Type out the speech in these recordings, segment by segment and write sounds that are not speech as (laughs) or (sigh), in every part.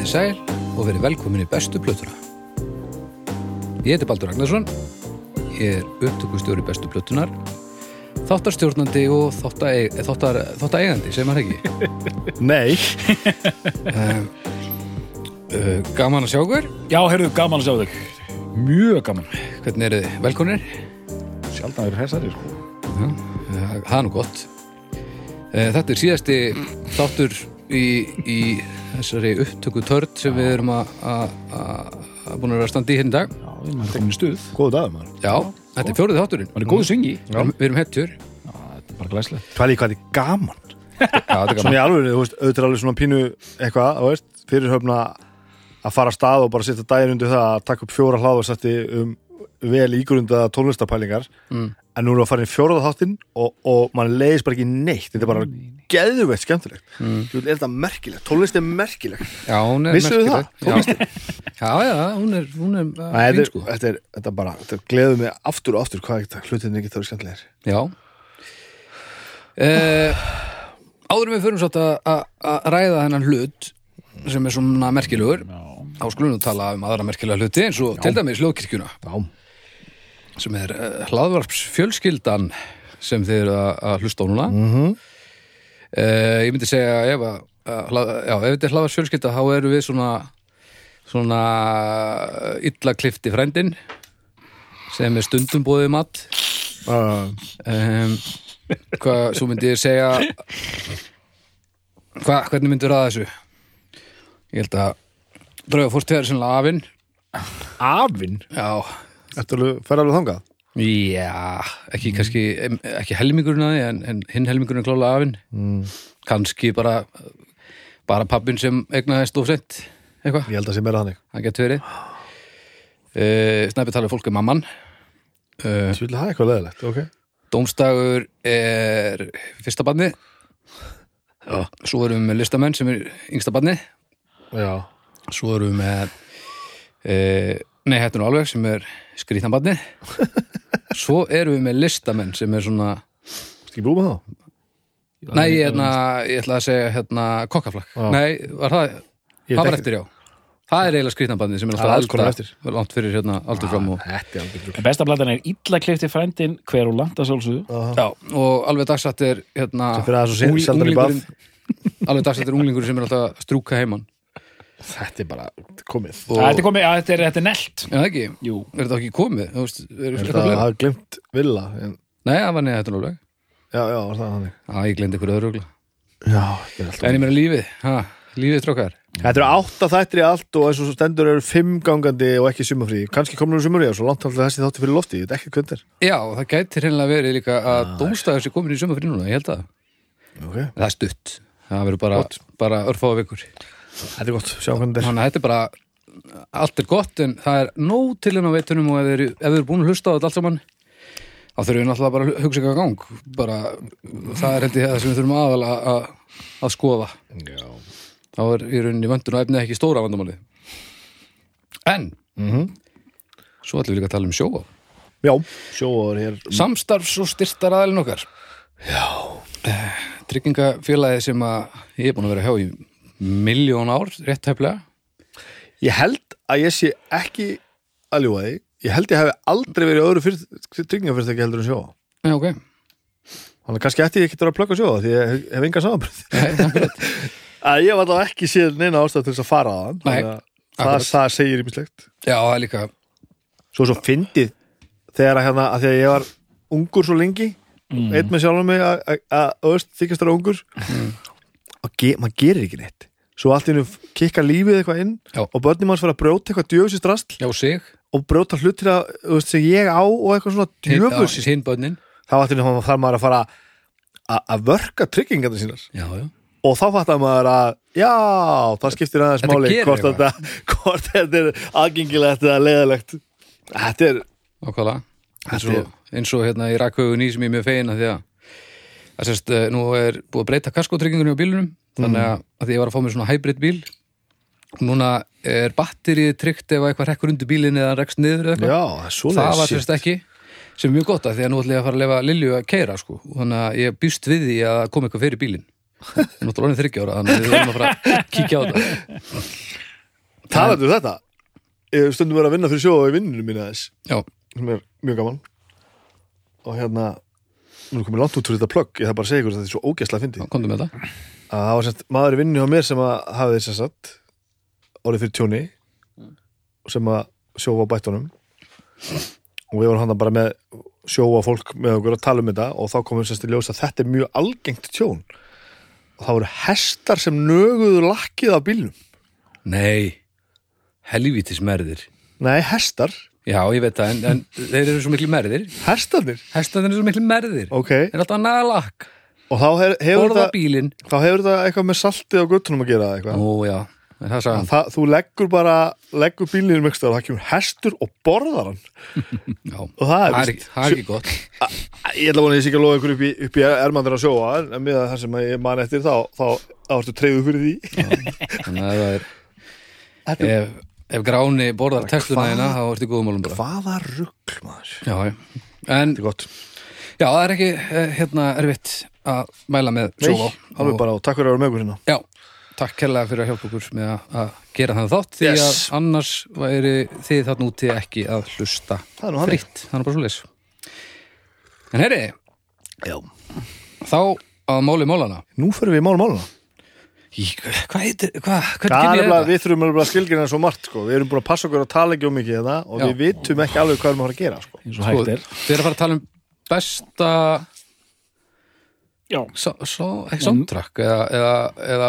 Komið þið sæl og verið velkomin í bestu plötuna. Ég heiti Baldur Ragnarsson, ég er upptökustjóri bestu plötunar, þáttarstjórnandi og þáttar, þáttar, þáttareigandi, segir maður ekki. (laughs) Nei, Uh, (laughs) gaman að sjá hver, Já, heyrðu, gaman að sjá þig. Mjög gaman. hvernig eru þið velkonir? Sjaldan er hessari, sko. Það er nú gott. Þetta er síðasti þáttur í, í þessari upptöku törn sem við erum að að- að- að búin að vera að standa í hérna í dag. Já, við erum komin í stuð. góðu dagur maður Já, þetta er fjórið þátturinn. Man er góðu syngi. Já. Við erum- erum hetjur. Þetta er bara glæslega. Hvað er hvað er gaman Já, þetta er Svona gaman. í alveg, þú veist, auðvitað er alveg svona pínu eitthvað, þú veist, fyrir höfna að fara að stað og bara setja daginn undir það að taka upp fjóra hlaðarsætti um vel ígrunda tónlistapælingar Mm. en nú erum við að fara í fjóraða þáttinn og, og mann leiðis bara ekki neitt þetta er bara geðveitt skemmtilegt mm. er þetta merkilegt, tónlist er merkilegt Já, hún er Vissuðu það? merkileg. Já. já, já, hún er, hún er fín, þetta, sko. er, þetta, er, þetta er bara, þetta gleður mig aftur og aftur hvað þetta hlutin ekki þá er skemmtilegir Já. Uh, áður en við förum svolítið að- að að ræða hennan hlut sem er svona merkilegur, þá skulum við tala um aðra merkilega hluti eins og til dæmis hljóðkirkjuna, Já, sem er uh, hlaðvarps fjölskyldan sem þið eru að, að hlusta á núna. Mm Mhm. ég myndi segja ef að, að já, ef þetta er hlaðvarps fjölskylda þá eru við svona svona illa klifti frændin sem er stundum bóðið mat. Uh, um, hvað, svo myndi ég segja hvað, hvernig myndir að þessu? Ég held að drauga fórst þegar sennilega afinn. Afinn? Já, alveg, fer alveg þangað? Já ekki kannski, em, ekki helmingurinn að því en, en hinn helmingurinn er klálega afinn. Mm. kannski bara bara pappin sem egnaðist of sent eitthvað, Ég held að sé meira þannig. Það getur verið. Uh, snæpi talið fólk er mamman. Uh, Ég vil hafa eitthvað leðilegt, ok. Dómstagur er fyrsta barni Já, svo erum við með listamenn sem er yngsta barni já. Svo erum við með e, nei, hættu nú alveg sem er skrýttan barni (laughs) svo erum við með listamenn sem er svona Skal ég búið með það? nei, hérna, ég ætla að segja hérna kokkaflakk, nei, var það Ég það var eftir, já. Það er eiginlega skrýttan barni sem er alltaf langt fyrir hérna, aldur fram og Þetta er alveg En besta platan er illa klifti frændin hver og landa sálsöðu. Já, og alveg dagsatt er hérna, og alveg dagsatt er unglingur sem er alltaf að strúka heimann Þetta er bara komið. Og- Þetta er komið, já, þetta er, þetta er nelt. Já, það ekki, Jú. er þetta ekki komið? Þú veist, er þetta að fleira? hafa glemt villa en, Nei, það var neða þetta alveg. Já, já, var það þannig. Já, ég glendi ykkur öðru ögla Já, þetta er alltaf En ég meira lífið, ha, lífið strókar Þetta eru átta þættir í allt og eins og stendur eru fimm gangandi og ekki sumafrí Kannski komur um sumafrí og svo langt alltaf þessi þátti fyrir lofti Ég veit ekki hvernig Já, það gæti hreinlega verið líka að dómstæður sé komin í sumafrí núna, ég held að. Er okay. Það er stutt, það verður bara, bara örfáða vikur Þetta er gott, sjá hvernig þetta að þetta er bara, allt er gott en það er nóg til henn á veitunum og ef þið eru- búin að hlusta á þetta allt saman þá þurfum við náttúrulega bara að hugsa eitthvað gang. Bara, það er heldur það sem við þurfum aðal að, skoða. Er Já, þá er í rauninni vöndun og efni ekki stóra vandamáli en Mhm. svo ætlum við líka að tala um sjóa já sjóaður hér. Samstarfs og styrtar aðalinn okkar. Já. Tryggingafélagið sem að ég er búin að vera hjá í miljón ár, rétt heflega Ég held að ég sé ekki að ljúga því. Ég held ég hef aldrei verið öðru fyrir, tryggingafyrirtæki heldur en sjóa já, ok, Þannig að kannski ætti ég ekki að plugga sjóa því ég hef enga samanbröð (laughs) að ég var þá ekki séð neina ástæð til þess að fara að Nei, það, það segir ímislegt já, það er líka svo svo fyndið þegar að hérna að því að ég var ungur svo lengi Mm. einn með sjálfum mig að- að að, þú veist, þykjast þar ungur Mm. og ge, maður gerir ekki neitt svo allt í hennu kikka lífið eitthvað inn Já. og börnum manns fara að brjóta eitthvað djöfusist rastl já, sig, og brjóta hlutir að, þú veist, sem ég á og eitthvað svona djöfusist hinn bönnin þá allt í hennu þarf maður að fara að- að vörka tryggingarnir sínar. Já, já, og þá fattar maður að já, það skiptir aðeins Þetta máli gerir hvort þetta, hvort þetta er aðgengilegt eða leðilegt þetta er ákvæðlega eins og, eins og hérna í rakhaugun í sem ég er mjög feina því að að sérst, eh, nú er búið að breyta kaskotryggingunni á bílunum þannig að, að því ég var að fá mér svona hybrid bíl núna er batterið tryggt ef eitthvað rekkur undir bílinn eða rekst niður eða eitthvað. Það var sérst ekki sem er mjög gott að því að nú ætla ég að fara að lefa Lilju að keira sko. Og þannig að ég býst við því að koma eitthvað fyrir bílinn. Náttúrulega orðin þryggja ára þannig að við verðum að fara að kíkja á þetta Talaðu um þetta. Ég stundum verið að vinna fyrir sjóða í vinnunum mínu þess Já, sem er mjög gaman. Og hérna nú komið langt út fyrir þetta plögg, ég þarf bara að segja ykkur að þetta er svo ógeðslega fyndið. Þá komdu með þetta að það var sérst maður í vinnu hjá mér sem að hafði þess að satt orðið fyrir tjóni sem að sjófa á bættunum. Og við vorum hann bara með sjófa fólk með okkur að tala um þetta og þá komum við sérst í ljós að þetta er mjög algengt tjón. Og það voru hestar sem nöguðu lakkið á bílnum. Nei, helvítis merðir. Nei, hestar, Já, ég veit það, en, en þeir eru svo miklu merðir. Hestarnir? Hestarnir eru svo miklu merðir. Ok, Þeir eru alltaf að naga lakk og þá hef, hefur það þá hefur það eitthvað með saltið á guttunum að gera eitthvað? Ó, já, er það sagði það, þú leggur bara leggur bílinn um ekstra og það kemur hestur og borðar hann. (laughs) Já, og það er, er, það er ekki gott. Ég ætla að vona að ég sé ekki að lofa ykkur upp í, upp í ermandur að sjóa en með það sem ég man eftir þá þá, ertu treyðu fyrir því. Þannig að það er er Ef, gráni borðar textuna hérna þá ertu góðum málum bara. hvaða rugl maður? Já, já. En þetta er gott. Já, það er ekki eh, hérna erfitt að mæla með Nei, sjóvá alveg bara og takk fyrir að vera með ykkur hérna. Já, takk kærlega fyrir að hjálpa okkur með að, gera þannig þátt því Yes. að annars væri þið þarna úti ekki að hlusta Það er nú fritt, bara svo leys En herri, Já. þá að máli málana nú fyrir við málum máluna Í, Hvað heitir, hvað, Það hvernig er kem ég nefnilega, þetta? við þurfum alveg að skilgjana svo margt sko. við erum búin að passa okkur að tala ekki um mikið hérna og Já. við vitum ekki alveg hvað við erum að fara að gera sko. eins og hægt er Þið er að fara að tala um besta Já, so, so, ekki soundtrack eða, eða, eða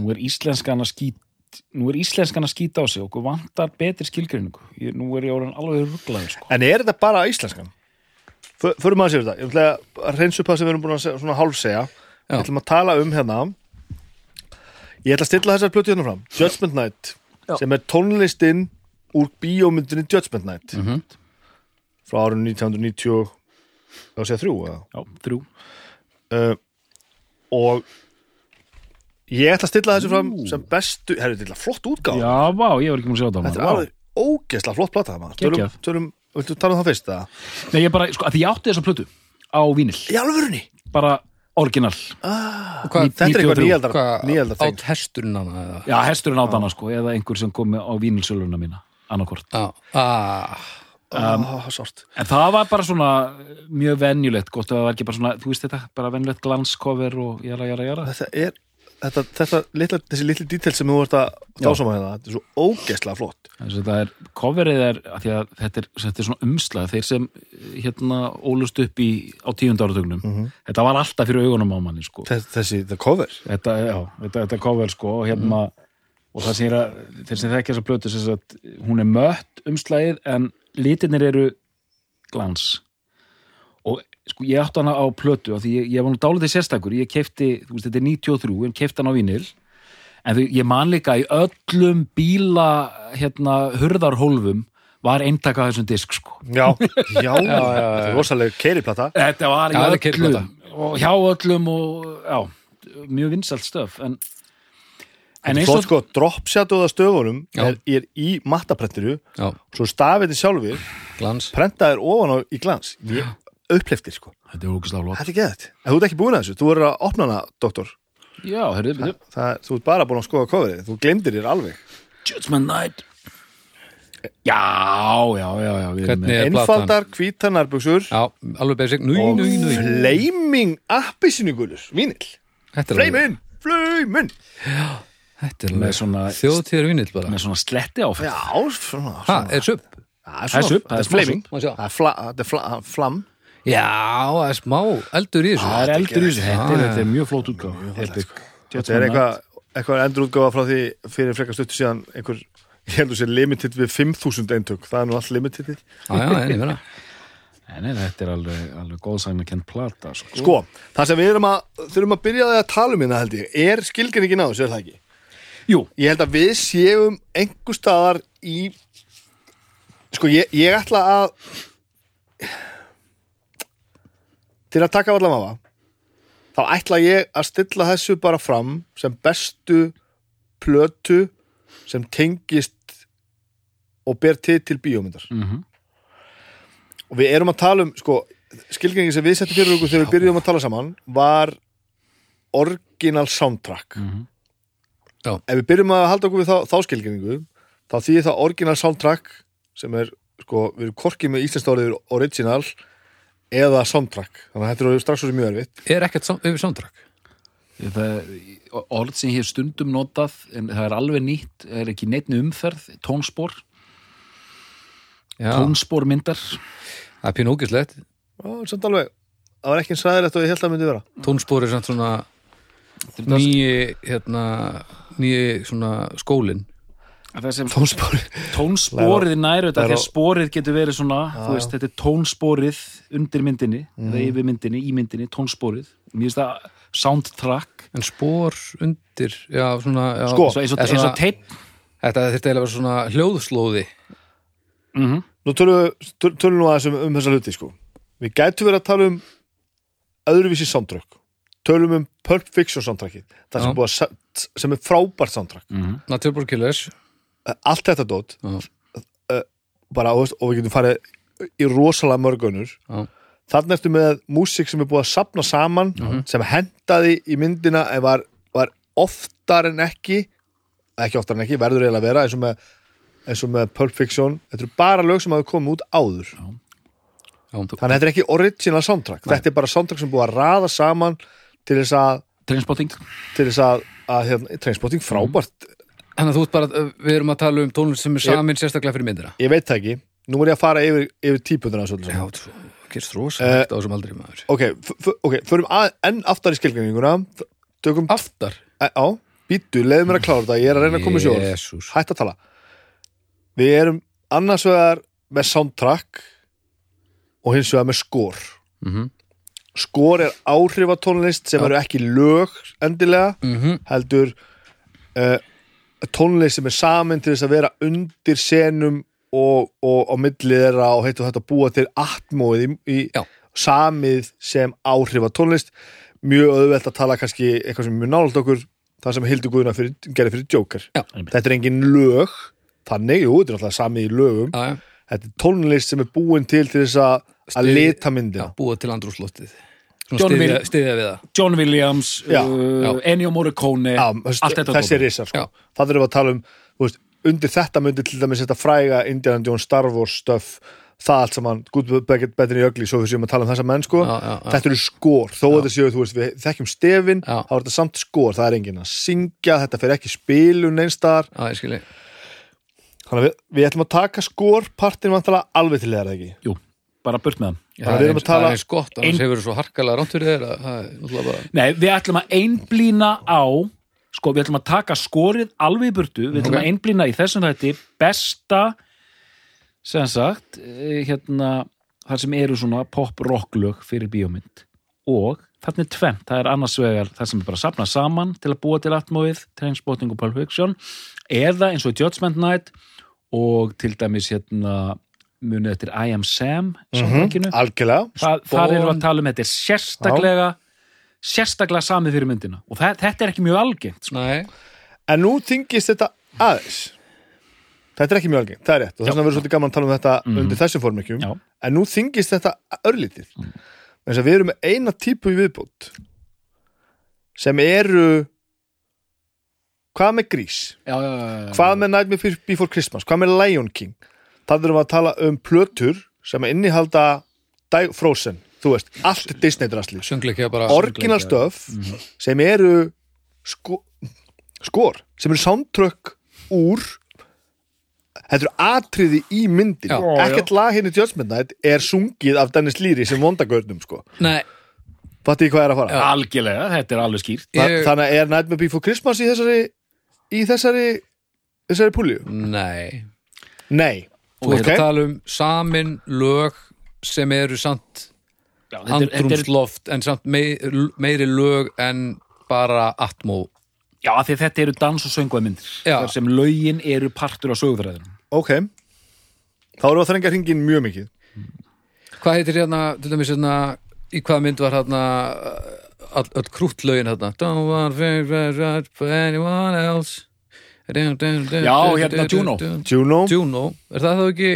nú er íslenskan að skýt nú er íslenskan að skýta á sig okkur vantar betri skilgreiningu Ég- nú er ég orðin alveg rugglaður sko. en er þetta bara íslenskan? Fö- förum að sér þetta ég ætla að reynsa upp það sem við erum búin að segja, svona hálfsegja Já. við ætlum að tala um hérna ég ætla að stilla þessar plötu hérna fram. Judgment Night sem er tónlistin úr bíómyndinni Judgment Night. Mhm. frá árun 1990 þá segja þrjú eða? Já, þrjú. Uh, og ég ætla að stilla þessu fram sem bestu, þetta er flott útgáð Já, vá, ég var ekki múin að sjá þetta þetta er alveg ógeðslega flott plata maður. tölum, viltu tala um það fyrst eða? Nei, ég bara, sko, að því ég átti þessa plötu á vínil, í alvörunni? Bara orginal hvað, þetta er eitthvað 93. nýjaldar átt hesturinn hana eða? Já, hesturinn átt hana, sko, eða einhver sem kom með- á vínilsöluna mína, annarkvort Já, ah, oh, sárt En það var bara svona mjög venjulegt, gott að það var ekki bara svona, þú veist þetta, bara venjulegt glanskover og jara, jara, jara. þetta er þetta, þetta litla, þessi litli dítel sem þú ert að dásama hérna, þetta er svo ógeðslega flott. Þess að þetta er, coverið er, að að þetta er, þetta er svona umslag, þeir sem hérna ólust upp í, á tíund áratögnum, þetta var alltaf fyrir augunum á manni, sko. þessi, þessi the cover? Þetta, já, þetta, þetta cover, sko, og hérna, og það er að, þeir sem þekkja þessa plötu, sem sagt, hún er mött umslagið, en litirnir eru glans. Sko, ég átti hana á plötu, af því ég, ég var nú dálítið sérstakur, ég kefti, þú veist, þetta er 93, en kefti hana á vínil, en þú, ég man líka í öllum bíla, hérna, hurðarhólfum, var eintaka af þessum disk, sko. já, (laughs) já, er rosalega keiriplata Þetta var í Já, kyrrplata. öllum og hjá öllum og já, mjög vinsalt stöf en, en eins og sko, dropshadoða stöfunum Já. er, er í mattaprentiru já, svo stafið sjálfur glans. prentaðir ofan á í glans. Ég uppleftir sko, þetta er ógæslega flott. Þetta er en þú ert ekki búin að þessu, þú verður að opna hana doktor, já, herrðu, byrju það, þú ert bara búin að skoða coverið, þú glemdir þér alveg. Judgment Night. Já, já, já, já Hvernig er platan? einfaldar hvítar nærbuxur. Já, alveg basic, nú, og nú, nú flaming er alveg- flamin, flamin Þetta er alveg svona, þjóðtíðar vinill bara. með svona sletti áfætt já, svona, Ha, svona. er supp? það er supp, það er flaming. það er flam Já, það er smá eldur í þessu. Það er eldur í þessu, þetta er, er mjög flott útgáð Epic. Þetta er eitthvað, eitthvað endur útgáfa frá því fyrir frekar stuttu síðan einhver, ég heldur sér limited við 5000 eintök, það er nú allt limitedið. Já, já, ég meina (laughs) Nei, nei, þetta er alveg, alveg góðsægna kent plata sko. Sko, það sem við erum að þurfum að byrja að tala um hérna held ég er skilgrinningin á þessu, er það ekki? Jú, Ég held að við séum einhver staðar í sko, ég, ég ætla að til að taka allan mafa þá ætla ég að stilla þessu bara fram sem bestu plötu sem tengist og ber til til bíómyndar Mhm. og við erum að tala um sko, skilgengið sem við settum fyrir okkur þegar við byrjuðum að tala saman var original soundtrack Mhm. Já. ef við byrjum að halda okkur við þá, þá skilgrinningu þá þýðir það original soundtrack sem er, sko, við erum korkið með íslenskt orðið original eða soundtrack, þannig að þetta eru strax svo mjög erfitt. Er ekkert sam- yfir soundtrack? Það, orð sem ég hef stundum notað en það er alveg nýtt, er ekki neittni umferð tónspor, Já, tónspor myndar það er pínu ógislegt Já, samt alveg, það var ekki eins ræðilegt og ég held að myndi vera. Tónspor er samt svona nýji, hérna nýji svona skólin það sem tónspóri tónsporið nær þetta, Það er því að sporið getur verið svona, þú veist, þetta er tónsporið undir myndinni, Mhm. eða yfir myndinni í myndinni, tónsporið mér finnst það soundtrack. En spor undir já, svona, já, Sko, eins og, eins og, teip þetta þurfti eiginlega að vera svona hljóðslóði. Mm Nú tölum við töl- tölum nú aðeins um, um þessa hluti sko. Við gætum verið að tala um öðruvísi soundtrack. Tölum um Pulp Fiction soundtrackið. Það sem, búið sem er frábært soundtrack. -hmm. Natural Killers Allt þetta dót já, bara, og, og við getum farið í rosalega mörgunur já, Þannig ertu með músík sem er búið að sapna saman sem hendaði í myndina en var, var oftar en ekki ekki oftar en ekki, verður eiginlega að vera eins og með, eins og með Pulp Fiction. Þetta eru bara lög sem hafa komið út áður. Já. Þannig að þetta er ekki original soundtrack. Þetta er bara soundtrack sem búið að raða saman til þess að, Trainspotting. til þess að, að hérna, Trainspotting frábært Þannig að þú ert bara, við erum að tala um tónlist sem er samin sérstaklega fyrir myndina. Ég veit það ekki, nú er ég að fara yfir, yfir típundina svolítið Já, þú gerst rosalegt á þessum aldrei maður. Ok, ok, förum að, enn aftar í skilgjörninguna Tökum, Aftar? E- á, býttu, leiðum mér að klára þetta Ég er að reyna að koma í sjóð Jesús Hætt að tala. Við erum annars vegar með soundtrack og hins vegar með skor Mhm. Skor er áhrifatónlist sem Já. eru ekki lög endilega Mhm. heldur uh, tónlist sem er samin til þess að vera undir senum og, og á milli þeirra og heitu þetta búa til atmóið í, í samið sem áhrifa tónlist. Mjög auðvelt að tala kannski eitthvað sem er mjög nálægt okkur það sem Hildur Guðuna fyrir, gerði fyrir Joker. Já. þetta er engin lög þannig, jú, þetta er náttúrulega samið í lögum. Já, já. þetta er tónlist sem er búin til til þess að að Já, myndina. Búa til andrúsloftið Will- styðja við það. John Williams, Já, uh, já. Ennio Morricone Já, allt þetta þessi dót. risar sko. Það erum við að tala um veist, undir þetta myndi til dæmis þetta fræga Indiana Jones Star Wars stöf það allt saman, Good, Better, Better Ugly svo við séum að tala um þessa menn sko. Já, já, já. þetta eru skor, þó að séu þú veist, við þekkjum stefin, þá er þetta samt skor. Það er enginn að syngja, þetta fer ekki spilun einstar, Já, ég skilji þannig að við, við ætlum að taka skor partin vantilega alveg til þeirra ekki? Jú, bara burt með hann. Það við er erum eins, að tala- það er eins gott, annars Ein- hefur þú svo harkalega rámt fyrir þér að það er náttúrulega bara Nei, við ætlum að einblína á sko, við ætlum að taka skorið alveg í burtu, við ætlum Ok. að einblína í þessum þetta besta sem sagt, eh, hérna þar sem eru svona pop-rock-lög fyrir bíómynd. Og þarna er tvennt, það er annars vegar það sem er bara safnað saman til að búa til atmóið, Trainspotting og Pulp Fiction eða eins og Judgment Night og til dæmis hérna munið eftir I Am Sam mm algjörlega, Þa, þar erum við að tala um þetta er sérstaklega sérstaklega samið fyrir myndina. Og það, þetta er ekki mjög algengt sko. Nei, en nú þingist þetta aðeins. Þetta er ekki mjög algengt, það er rétt. Og þess vegna verður svolítið gaman að tala um þetta undir þessum formekjum Já. en nú þingist þetta örlítið. Mm. við erum með eina típu í viðbútt sem eru hvað með grís? Já, já, já, já. hvað með Nightmare Before Christmas, hvað með Lion King það erum við að tala um plötur sem innihalda Di- Frozen, þú veist, allt Disney-drasli. orginal stöf sem eru sko, skor, sem eru soundtrack úr þetta eru atriði í myndin ekkert lag henni Judgment Night er sungið af Dennis Leary sem vondagörnum sko. Nei, fattu ég hvað er að fara? Algjörlega, þetta er alveg skýrt. Þa, ég, þannig er Nightmare Before Christmas í þessari í þessari þessari púlju? nei. Nei, Þú ert ok. að tala um samin lög sem eru samt andrumsloft en samt meiri, meiri lög en bara atmó já, af því að þetta eru dans- og söngvaðmyndir Já. þar sem lögin eru partur á sögufræðinu ok. Þá erum við að þrengja hringin mjög mikið. Hvað heitir hérna, til dæmis hérna í hvaða mynd var hérna all, öll krúttlögin hérna? Don't want to be anyone else Já, hérna Juno. Juno, Juno, er það þá ekki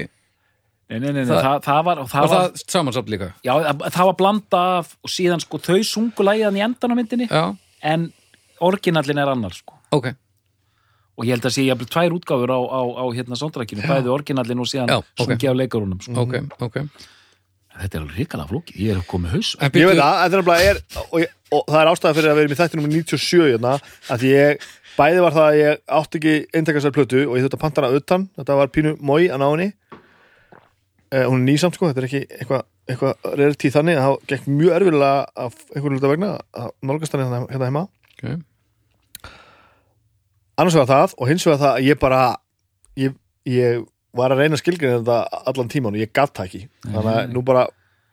nei, nei, nei, nei, Það- það, það var, það var var, það samansamt líka. Já, það var blanda af og síðan sko þau sungu lægiðan í endan á myndinni Já, en orginallin er annar sko. Ok, og ég held að sé jafnvel tvær útgáfur á, á, á hérna soundtrackinu, bæði orginallin og síðan Já, ok. sungið af leikarunum sko. ok, ok þetta er alveg ríkala flóki, ég er komið haus. Ég veit það, þetta er er og, ég, og það er ástæða fyrir að vera í þætti nummer 97 hérna, að því ég, bæði var það að ég átti ekki eintakastar plötu og ég þurfti að panta hana utan, þetta var pínu mói að ná henni. Eh, hún er nýsamt sko, þetta er ekki eitthvað eitthva reyri þannig. Að það gekk mjög erfilega af einhverju hluta vegna að nálgast hann hérna, hérna heima. Ok. annars vegar það og hins vegar það að ég bara ég, ég var að reyna skilgrinn þetta allan tíman og ég gatt það ekki. Þannig að nú bara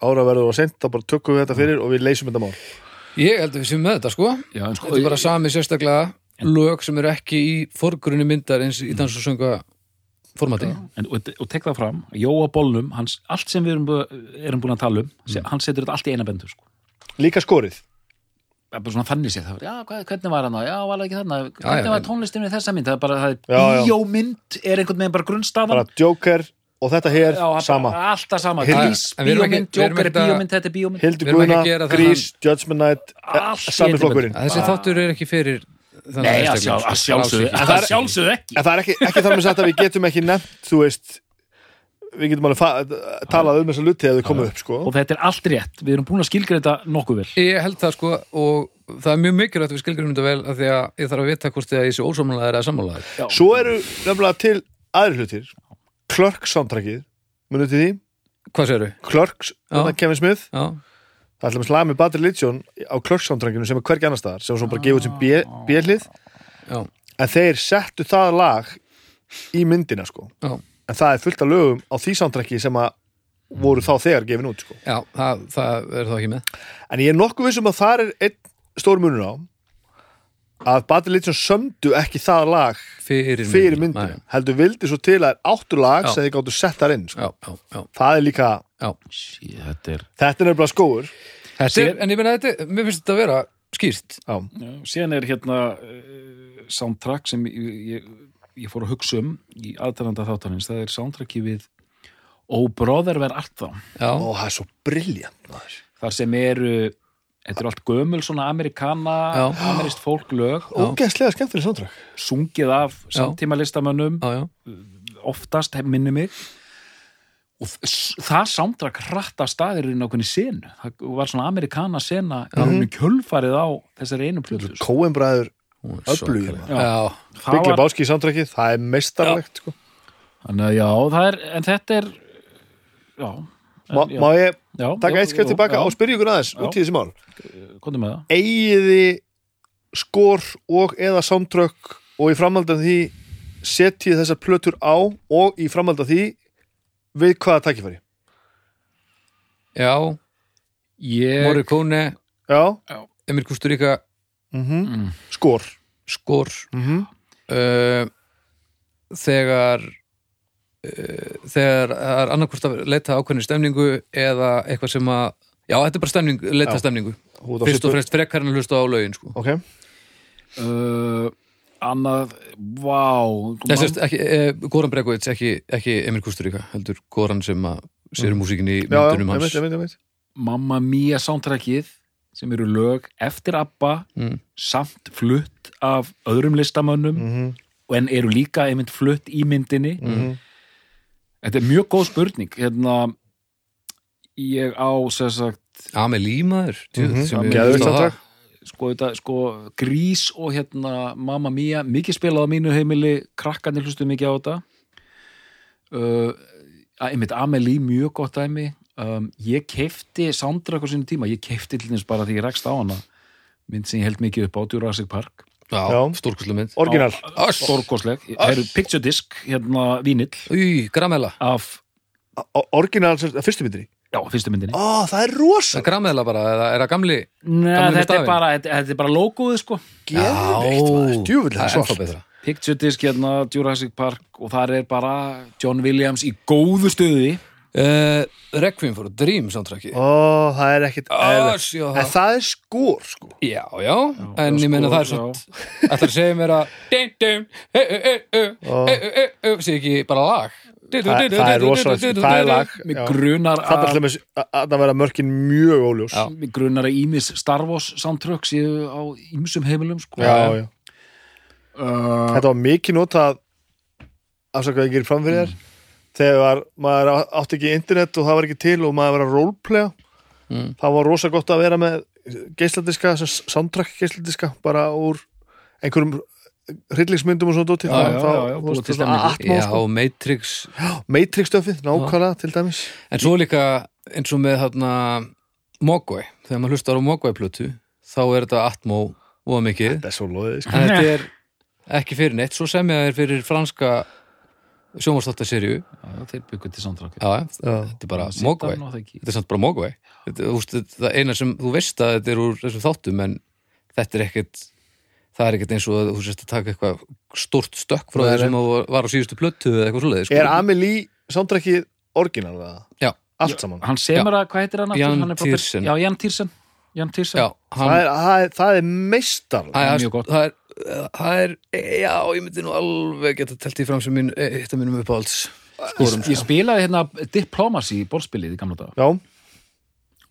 ára verður og sent þá bara tökum við þetta fyrir og við leysum þetta mál. Ég held að við séum með þetta sko. Já, en sko, þetta er bara sami sérstaklega lög sem eru ekki í forgrunni myndar eins í dans og sönga formati en, og, og tek það fram, Jóa Bólnum hans, allt sem við erum, erum búin að tala um mm. hann setur þetta allt í eina bendu sko. líka er bara svona þannig séð, það var, já, hvað, hvernig var hann? Já, var það ekki þarna, já, hvernig var en- tónlistin við þessa mynd? Það er bara, það er Já, já. bíómynd er einhvern veginn bara grunnstafan bara Joker og þetta hér Já, sama alltaf sama, Grís, bíómynd, Joker er bíómynd, þetta er bíómynd Hildur það Grís, Judgment Night í sami flokkurinn þessi þáttur er ekki fyrir þannig Nei, að, sko. sjálfsögðu, ekki. en það er ekki, ekki þar með sagt að við getum ekki nefnt þú veist við getum alveg talað um þessa luti að þau komu upp sko. Og þetta er allt rétt, við erum búin að skilgreita nokkuð vel. Ég held það sko og það er mjög mikilvægt að við skilgjum þetta vel af því að ég þarf að vita hvort þið að ég sé ósámanlegaður eða sammálaður svo eru nefnilega til aðri hlutir. Clerks soundtrackið munið til því? Hvað segirðu? Clerks, þetta Kevin Smith. Já, það að slaga með Bad Religion á Clerks soundtrackinu sem er hvergi annar staðar sem bara gefið sem B- B-hlið. Já, en þeir settu það lag í myndina sko. Já, en það er fullt af lögum á því soundtracki sem að voru þá þegar gefin út sko. já það, það er þá ekki með en ég er nokkuð vissum að það er einn stór munur á að Bad Religion sömdu ekki það lag Fyrir, fyrir myndina, heldur vildi svo til að er áttu lag Já. sem þið gáttu sett þar inn sko. Já, já, já, það er líka, já. Sí, þetta er þetta er nefnilega skóur Þetta er, en ég meina þetta, mér finnst þetta að vera skýrt já, Já, síðan er hérna uh, soundtrack sem ég, ég, ég fór að hugsa um í aðtænanda þáttanins, það er soundtracki við Oh Brother Where Art Thou? Já, og það er svo briljant maður. þar sem eru þetta eru allt gömul svona amerikana Já. amerist fólklög. Ógeðslega skemmtileg soundtrack. Sungið af samtíma listamönnum já, já, oftast minni mig. Og það soundtrack hratt af staðir í nákvæmni senu. Það var svona amerikana sena í kjölfarið á þessari einu plötu. Sko. Öflugir, var- báski í soundtracki, það er meistarlegt sko. þannig að já, það er, en þetta er já, en, má, já, má ég já, taka eitt jú, tilbaka já, og spyrja ykkur aðeins út í þessi mál? Eigiði skor og eða soundtrack og í framhald af því setjið þessar plötur á og í framhald af því við hvaða tækifæri? Já ég, Morricone, já, Emil Kusturíka mm mm, skor. Skor. Mm uh, þegar uh, þegar það er annarkvort að leita ákveðni stemningu eða eitthvað sem að já, þetta er bara stemning, leita Já. stemningu. Fyrst og fremst frekar en að hlusta á lögin sko. ok, uh, annað vá Goran Bregovic, ekki, ekki Emil Kusturíka heldur Goran sem að sér músikin í já, já, myndunum ég hans. veit, ég veit, ég veit Mamma Mia soundtrackið sem eru lög eftir ABBA Mm. samt flutt af öðrum listamönnum mm og en eru líka einmitt flutt í myndinni. -hmm. þetta er mjög góð spurning. Hérna ég á sem sagt Amelie maður það. sko, sko Grís og hérna Mamma Mia, mikið spilað á mínu heimili krakkarnir hlustu mikið á þetta. Uh, einmitt Amelie, mjög gott dæmi um, ég keifti soundtrack á sinni tíma, ég keifti til þess bara því ég rekst á hana mynd sem ég held mikið upp á Jurassic Park. Já, stórkoslu mynd. Orginal stórkosleg, það eru picture disc hérna vínill. Í, Gramela af, orginal, fyrstu myndri já, fyrstu myndinni. Ó, það er rosa Gramela bara, eða er það gamli Nei, Gamli þetta er bara, þetta, þetta er bara logoið sko. Geðveikt, djúvill það er ennþá betra. Picture disc hérna Jurassic Park og þar er bara John Williams í góðu stöði uh, Requiem for a Dream soundtracki ó, það er ekkit eðlilegt. Öss, já, en það. það er skor sko. Já, já, en já, ég meina sko, það er svo (laughs) ætlar að segja mér að ding, ding, e, e, e, e, e, e, e, sé ekki bara lag? Það, það er rosalegt, það er lag. já. grunar það er að, alltaf að það vera mörkin mjög óljós. Mig grunar að Ímis Star Wars soundtrack séu á Ímsum heimilum sko. já, já. Uh, þetta var mikið notað afsakaði ekki fram fyrir þér þegar maður átti ekki internet og það var ekki til og maður var að roleplaya Mm. það var rosa gott að vera með geisladiska, soundtrack geisladiska bara úr einhverjum hryllingsmyndum og svona dóti. Já, atmó, Já, sko. Matrix. Matrix-stöfið, nákvæmlega til dæmis. En svo líka eins og með þarna Mogwai, þegar maður hlustar á Mogwai-plötu þá er þetta Atmo og mikið. Þetta er svo loðið sko. þetta (laughs) er ekki fyrir neitt. Svo sem ég er fyrir franska sjónvarsþáttaserju já, þeir byggur til Já, Já. þetta er bara það ekki. þetta er samt bara Mogwai þetta, þú veist, þetta er eina sem, þú veist að þetta er úr þessum þáttum en þetta er ekkert það er ekkert eins og að þú sést að taka eitthvað stórt stökk frá því sem var á síðustu plötu eða eitthvað svoleiði sko. er Amelie soundtrackið orginal eða? Já. allt saman hann semur að, hvað heitir hann aftur? Jan er já, Jan Já, það er, það er, það er meistar það, mjög gott. það, er, það er já, ég myndi nú alveg geta telt í fram sem mín, eitt af mínum uppáhalds skorum ég spilaði hérna Diplomacy bólspilið í gamla dag já,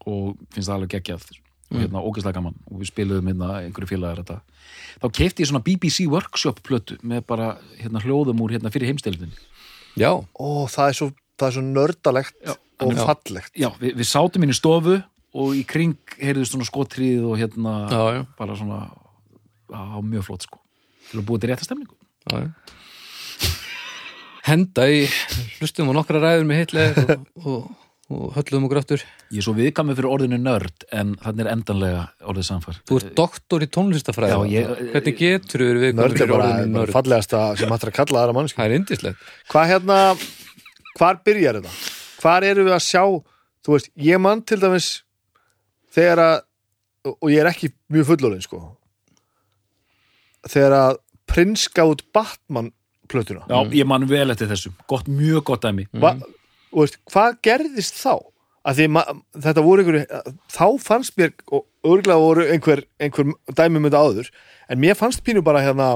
og finnst það alveg geggjað og Mm. hérna ógeðslega gaman. Og við spiluðum hérna einhverju félagar þetta. Þá keipti ég svona BBC workshop plötu með bara hérna hljóðum úr hérna fyrir heimstelðin Já, ó, það er svo, það er svo nördalegt Já, og já. fallegt. Já, við, við sátum inn í stofu og í kring heyrðust svona skotrið og hérna já, bara svona á mjög flott sko. Til að búið til rétta stemningu. Já, já. Henda í hlustum á nokkra ræður með hitleir (laughs) og, og, og höllum og gröftur ég er svo viðkvæmur fyrir orðinu nörd en þannig er endanlega orðið samfar. Þú ert doktor í ég- Hvernig getur við við nörd er fyrir orðinu bara nörd? fallegasta sem hættir að kalla aðra mannsku Það er indislegt hvað hérna, hvar byrjar þetta? Hvar eru við að sjá þú veist, ég mann til dæmis þegar að og ég er ekki mjög fullorðin sko þegar að prins gátt Batman plötuna. Já, ég man vel eftir þessu, gott, mjög gott dæmi. Va, og veist, hvað gerðist þá? Að því ma- þetta voru einhverju þá fannst mér, og örgulega voru einhver, einhver dæmi með þetta áður en mér fannst pínu bara hérna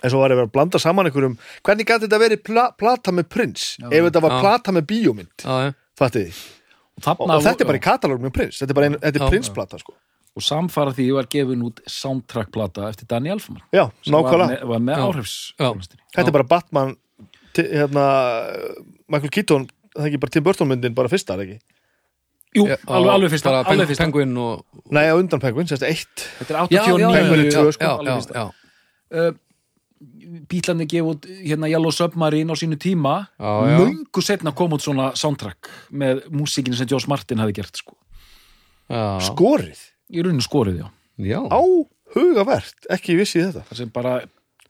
eins og var að vera að blanda saman einhverjum hvernig gæti þetta verið pla, plata með prins ef þetta var Já. plata með bíómynd? Já, já, og, og, þetta er bara í katalóg með prins þetta er bara ein, þetta Já. er prinsplata sko og samfara því var gefin út soundtrack-plata eftir Danny Elfman já, sem var nákvæmlega, með, var með áhrifs Já. þetta er bara Batman ti- hérna, Michael Keaton það er ekki bara Tim Burton myndin bara fyrsta, er ekki? Jú, Já, alveg, alveg fyrsta, alveg fyrsta. Penguin og Nei, á undan Penguin, sérst eitt Þetta er Já, já, 89 já, Penguin er já, tvö, sko, já, alveg já, fyrsta. já. uh, Bílandi gefa út hérna Yellow Submarine á sínu tíma. Löngu setna kom út svona soundtrack með músíkinu sem Joss Martin hafi gert sko. Já, skorið Í rauninu skorið, já. Já. á hugavert, ekki vissi þetta. Það sem bara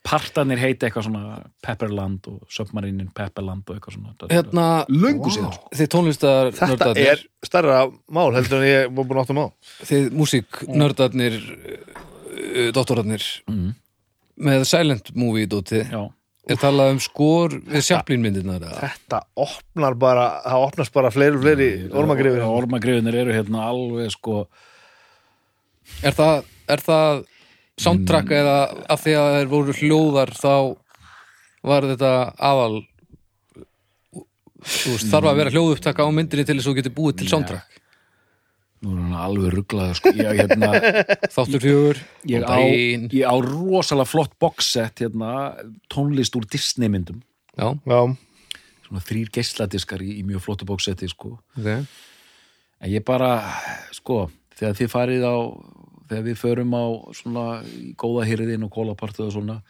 partanir heiti eitthvað svona Pepperland og Submarinin Pepperland og eitthvað svona. Þetta Hérna, Löngu síðan sko. þið tónlistar þetta er starra mál heldur en ég var búin áttum á. Þið músíknördarnir uh, doktorarnir. Mm. með Silent Movie dóti Já, er talað um skor við Chaplin myndirnar eða? þetta opnar bara, það opnast bara fleiri og fleiri ormagrifir. Ormagrifinir eru hérna alveg sko er það, er það soundtrack eða af því að þeir voru hljóðar þá var þetta aðal þú veist, þarf að vera hljóðupptaka á myndinni til þess að þú getur búið til soundtrack. Nú er hann alveg rugglaður sko. ég, hérna, (laughs) þáttur fjögur ég, daginn. ég á rosalega flott boxset hérna, tónlist úr Disney myndum já, já, svona þrýr geisladiskar í, í mjög flottu boxseti sko. ok. En ég bara, sko þegar þið farið á þegar við förum á svona góða hýrðin og kólapartu og svona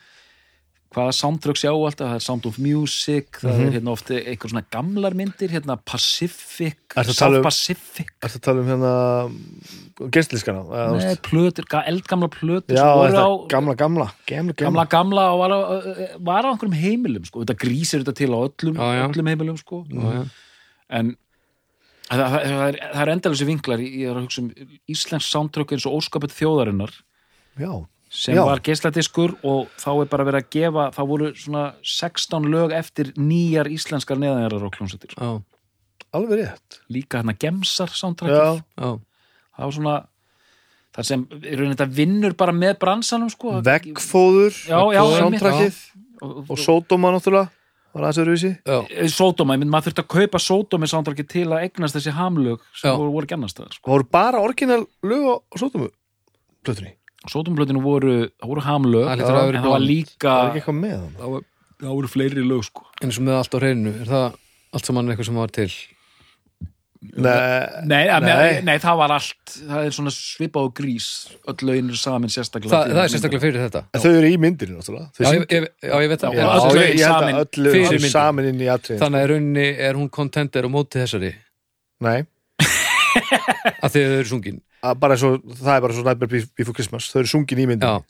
hvaða soundtrack sjá alltaf, það er Sound of Music það er hérna ofta eitthvað svona gamlar myndir hérna Pacific, South um- Pacific. Ertu að tala um hérna gestliskana Nei, plötur, ga- eldgamla plötur Já, þetta á gamla, gamla Gamla, gamla, gamla og var á, var á einhverjum heimilum sko, þetta grísir þetta til á öllum, Já, já. öllum heimilum sko. Já. en það, það, það er, það er endalþessi vinklar ég er að hugsa um íslensk soundtrack eins og óskapet þjóðarinnar Já, sem Já. var geisladiskur og þá er bara verið að gefa þá voru svona 16 lög eftir nýjar íslenskar neðanjarar á kljónsettir já, alveg rétt. Líka hérna gemsar soundtrack Já, já. það var svona það sem, vinnur bara með bransanum sko. Veggfóður Já, já, einmitt. Soundtrackið og, og Sódóma náttúrulega var aðeins öðruvísi? Já, Sódóma, ég mynd maður þurfti að kaupa Sódómi soundtracki til að eignast þessi hamlög sem voru, voru gennast það sko. Voru bara orginal lög á sótumu plötunni? Sódómblötinu voru, það voru hamlög Það en það var líka Það var ekki eitthvað með hann það var það voru fleiri lög sko. Eins og með allt á hreinu er það allt saman eitthvað sem var til Nei, Nei, nei. Nei. það var allt það er svona svipað og grís öll lögin er saman sérstaklega það, til það er sérstaklega fyrir þetta. En þau eru í myndinni náttúrulega. Þau já, ég, ég, já, ég veit það. Já, Já, öll ég, lögin samin saman inn í atrið þannig að í rauninni er hún kontender og móti þessari. Nei, (laughs) að þið eru sungin. Svo, það er bara svo Nightmare Before Christmas. Þau eru sungin í já, myndinni.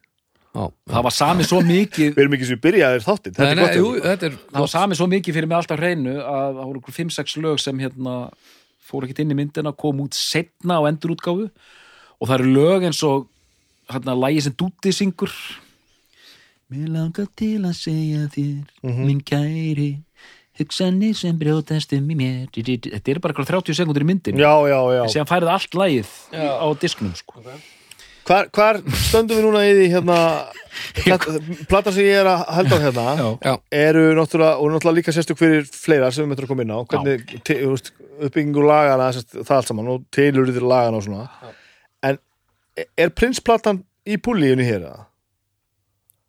Já, það var sami svo mikið (laughs) Við erum ekki sem við byrjaðir þáttinn er er það var sami svo mikið fyrir mig alltaf hreinu að það voru ykkur 5-6 lög sem hérna fór ekkert inn í myndina, kom út setna á endurútgáfu. Og það eru lög eins og hérna lægi sem Dúti syngur. Mér langar til að segja þér Mhm. minn kæri hugsanir sem brjótast um í mér. Þetta er bara eitthvað 30 sekundur í myndin Já, já, já. En síðan færið allt lægið á disknum sko. Hvar, hvar stöndum við núna í því hérna plat- Platan sem ég er að held á hérna Já. já, eru náttúrulega, og náttúrulega líka sérstök fyrir fleira sem við möttum að koma inn á. Hvernig uppbyggingu lagana sérst, það allt saman og tilurðir lagana og svona. En er prinsplatan í púlíunni hér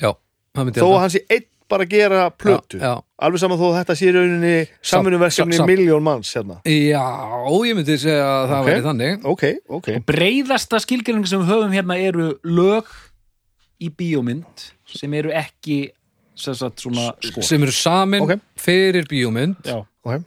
já, það myndi þó ég að hann sé einn bara að gera plötu. Já, alveg saman þó að þetta sé í rauninni samvinnumverkefni sam- sam- miljón manns hérna já, ég myndi segja að það Ok. væri þannig ok, ok, breyðasta skilgjöring sem við höfum hérna eru lög í bíómynd sem eru ekki sem sagt svona sko sem eru samin fyrir bíómynd Já.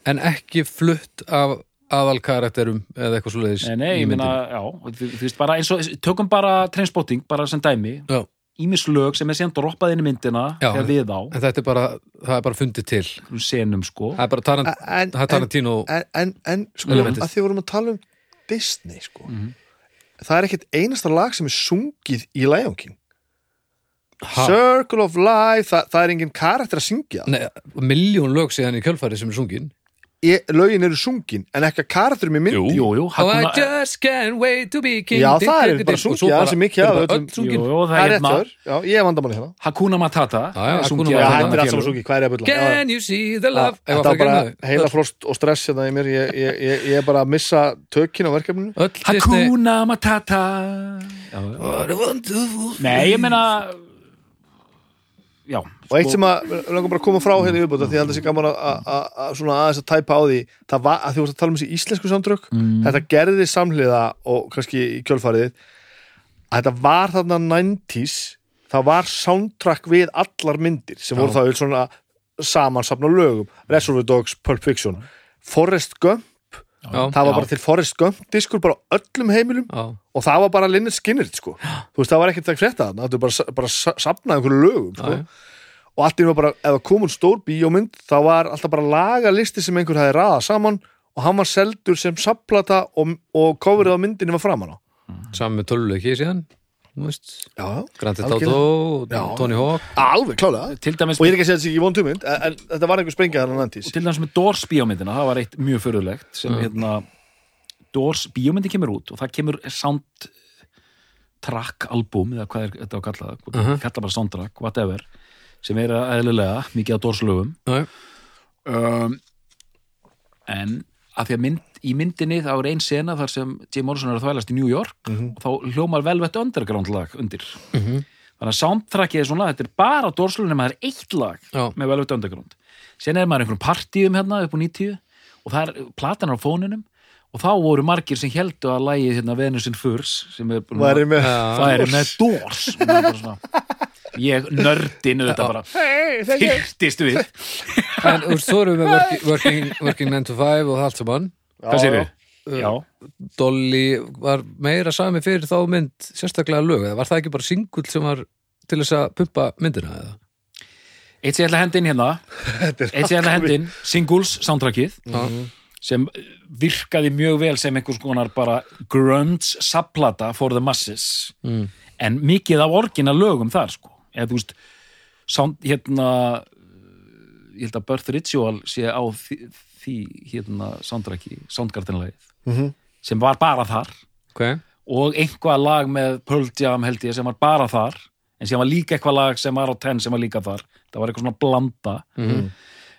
en ekki flutt af aðalkarakterum eða eitthvað svoleiðis Nei, nei, í ég meina, myndinni. já, þú þú veist bara eins og, tökum bara Trainspotting, bara sem dæmi Já. Ímis lög sem er síðan droppað inn í myndina Já. þegar við á, en þetta er bara, það er bara fundið til. Senum sko. Það er bara Tarant, en, það er Tarantino en, en, en sko, Elementið. að því vorum að tala um Disney sko. Mhm. það er ekkert einasta lag sem er sungið í Lion King. Ha, Circle of Life, það, það er engin karakter að syngja. Nei, miljón lög síðan í kjölfari sem er sungin ég, lögin eru sungin en ekki að karakterum í myndi Jú, jú, oh, I Hakuna, just can't wait to be king. Já, það er bara það er sem sungin. Jú, jú, það er er rétt já, ég hef vandamanni hérna. Hakuna Matata. Já, já, er já, þetta er er að Can you see the love? Að þetta var bara að heila frost og stress hérna í mér. Ég, ég, ég, ég er bara að missa tökin á verkefninu. Hakuna Matata. Já, já. What a wonderful Nei, ég meina Já, og eitt sem að, langar bara að koma frá hérna í uppbúta því að það sé gaman að, aðeins að tæpa á því það var, að því voru að tala um þessi íslensku samtrök Mm. þetta gerði samhliða og kannski í kjölfarið að þetta var þarna 90s það var soundtrack við allar myndir sem voru þá svona samansapna lögum Reservoir Dogs, Pulp Fiction Forrest Gump, Já, það var Já. bara til Forrest Gump diskur bara öllum heimilum já, og það var bara Lynyrd Skynyrd sko. (gasps) þú veist, það var ekkert að frétta þarna það var bara, bara sa- safnað einhverju lögum sko. Og allt í var bara, ef það kom úr stór bíómynd þá var alltaf bara lagalisti sem einhver hefði raðað saman og hann var seldur sem sapplata og, og coverið á myndinni var framan á. Saman með töluleiki síðan þú veist, já, Grand Theft. Auto. Tony Hawk. Alveg klálega. Til dæmis og ég er ekki að segja þetta sé ekki von tumynd en, en þetta var einhver sprengja þannig næntís og til dæmis með Doors bíómyndina, það var eitt mjög förulegt sem hérna Doors bíómyndi kemur út og það kemur soundtrack album eða hvað er þetta að kalla það uh Mhm. kalla bara soundtrack, whatever sem er eðlilega mikið á Doors lögum Nei. um, en að því að mynd, í myndinni þá er ein sena þar sem Jim Morrison er að þvælast í New York og þá hljómar velvett underground lag undir. Mhm. þannig að soundtrackið er svona, þetta er bara Doors lögum nema það er eitt lag Já. með velvett underground. Sen er maður í einhverjum partíum hérna upp á 90 og það er platan á fóninum og þá voru margir sem heldu að lægið hérna Venus in Furs sem er væri með það er með Doors. Og maður bara svona, (laughs) ég nördin auðvitað bara. Fyrtist við. En þú veist, svo erum við working, working, working 9 to 5 og allt saman. Hvað sér við? Dolly var meira sami fyrir þá mynd sérstaklega lög, eða var það ekki bara singull sem var til þess að pumpa myndina eða? eitt sem ég ætla að henda inn hérna. Þetta eitt sem ég ætla að henda inn, Singles soundtrackið Já. sem virkaði mjög vel sem einhvers konar bara grunge subplata for the masses. Mm. en mikið af orginal lögum þar sko eða þú veist sound, hérna ég held að Birth Ritual sé á því, því hérna soundtracki Soundgarden-lagið Mhm. sem var bara þar ok, og einhvað lag með Pearl Jam held ég sem var bara þar en sem var líka eitthvað lag sem var á 10 sem var líka þar það var eitthvað svona blanda Mhm.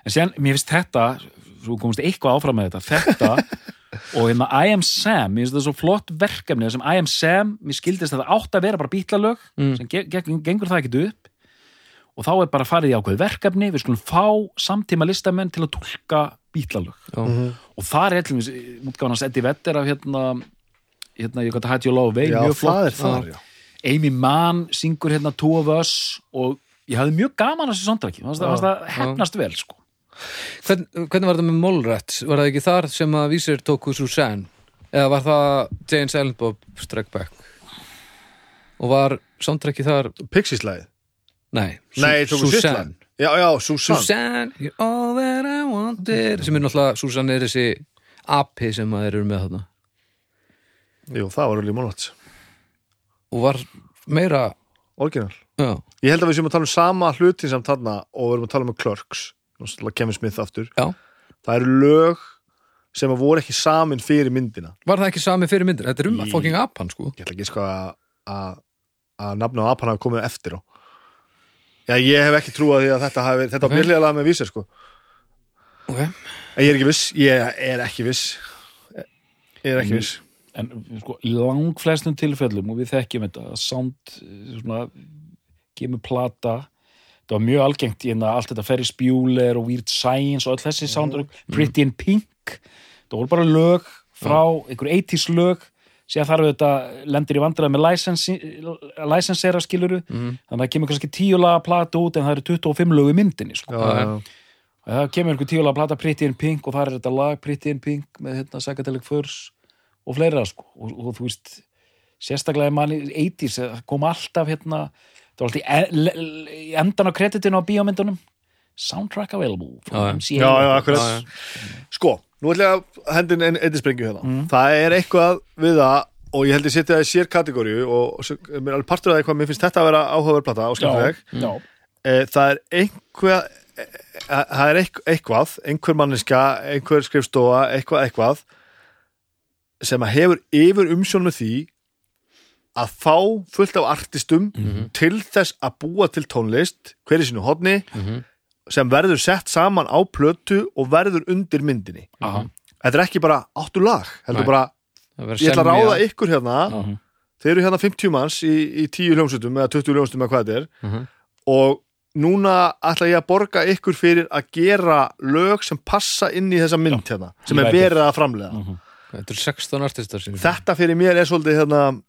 en síðan, mér finnst þetta svo komast eitthvað áfram með þetta þetta (laughs) og hérna I am Sam mér finnst þetta svo flott verkefni sem I am Sam, mér skildist að það átt að vera bara bítlalög Mm. sem ge ge gengur það ekki upp og þá er bara farið í ákveð verkefni við skulum fá samtíma listamenn til að tólka bítlalög Já. og það er eitthvað útgáðan hans Eddie Vedder af hérna hérna, ég gæti hætti og lofa vei, mjög það flott þar. Amy Mann syngur hérna Two of Us og ég hafði mjög gaman að þessu sondræki, það það hefnast vel sko. Hvern, hvernig var það með Mallrats? Var það ekki þar sem að vísir tóku Susanne? Eða var það Jane Silent Bob Strike Back? Og var soundtracki þar Pixie-slæðið Nei, Nei, Susanne Já, já, Susanne Susanne, you're all that I wanted. Sem er náttúrulega, Susanne er þessi api sem að þeir eru með þarna. Jú, það var alveg málvægt og var meira Orginal já, Ég held að við séum að tala um sama hlutin samt þarna og við erum að tala um Clerks Kevin Smith aftur já. Það eru lög sem að voru ekki samin fyrir myndina Var það ekki sami fyrir myndir? Þetta er um Í- fucking apan sko Ég ætla ekki sko að að að nafna á apan hafi komið eftir á Já, ég hef ekki trúið því að þetta hafi þetta var Ok. okay. með vísir sko Ok, En ég er ekki viss, ég er ekki viss Ég er ekki viss en sko, í langflestum tilfellum og við þekkjum þetta að sound eh, svona, kemur plata það var mjög algengt í hérna allt þetta Ferris Bueller og Weird Science og all þessi sound, Pretty in Pink. Það voru bara lög frá einhver 80s lög. Síðan þarf þetta lendir í vandræði með licensera skiluru Mhm. þannig að það kemur kannski tíu laga plata út en það eru 25 lög í myndinni sko. Já, Já, það kemur einhver tíu laga plata Pretty in Pink og það er þetta lag Pretty in Pink með hérna Psychedelic Furs og fleira sko. Og, og þú veist sérstaklega í manni 80s það kom alltaf hérna það var alltaf í, e- endan á kreditinu á bíómyndunum soundtrack available Já, já. Já. Sko, nú ætla ég að hendin einn ein sprengju hérna Mm. Það er eitthvað við það og ég held ég setja það í sér kategóriu og, mér er alveg partur af það hvað mér finnst þetta að vera áhugaverplata og skemmtileg já, já, e, það er einhver e, það er eitth- eitthvað einhver manneska, einhver skrifstofa eitthvað, eitthvað sem að hefur yfir umsjón með því að fá fullt af artistum til þess að búa til tónlist hver í sínu hodni Mhm. sem verður sett saman á plötu og verður undir myndinni. Aha, þetta er ekki bara áttu lag bara, ég ætla að ráða ykkur hérna. Þeir eru hérna 50 manns í, í 10 hljómsutum eða 20 hljómsutum eða hvað þetta er. Mhm. og núna ætla ég að borga ykkur fyrir að gera lög sem passa inn í þessa mynd hérna, sem er verið að framlega Mhm. Þetta eru 16 artistar sem þetta fyrir mér er svolítið hérna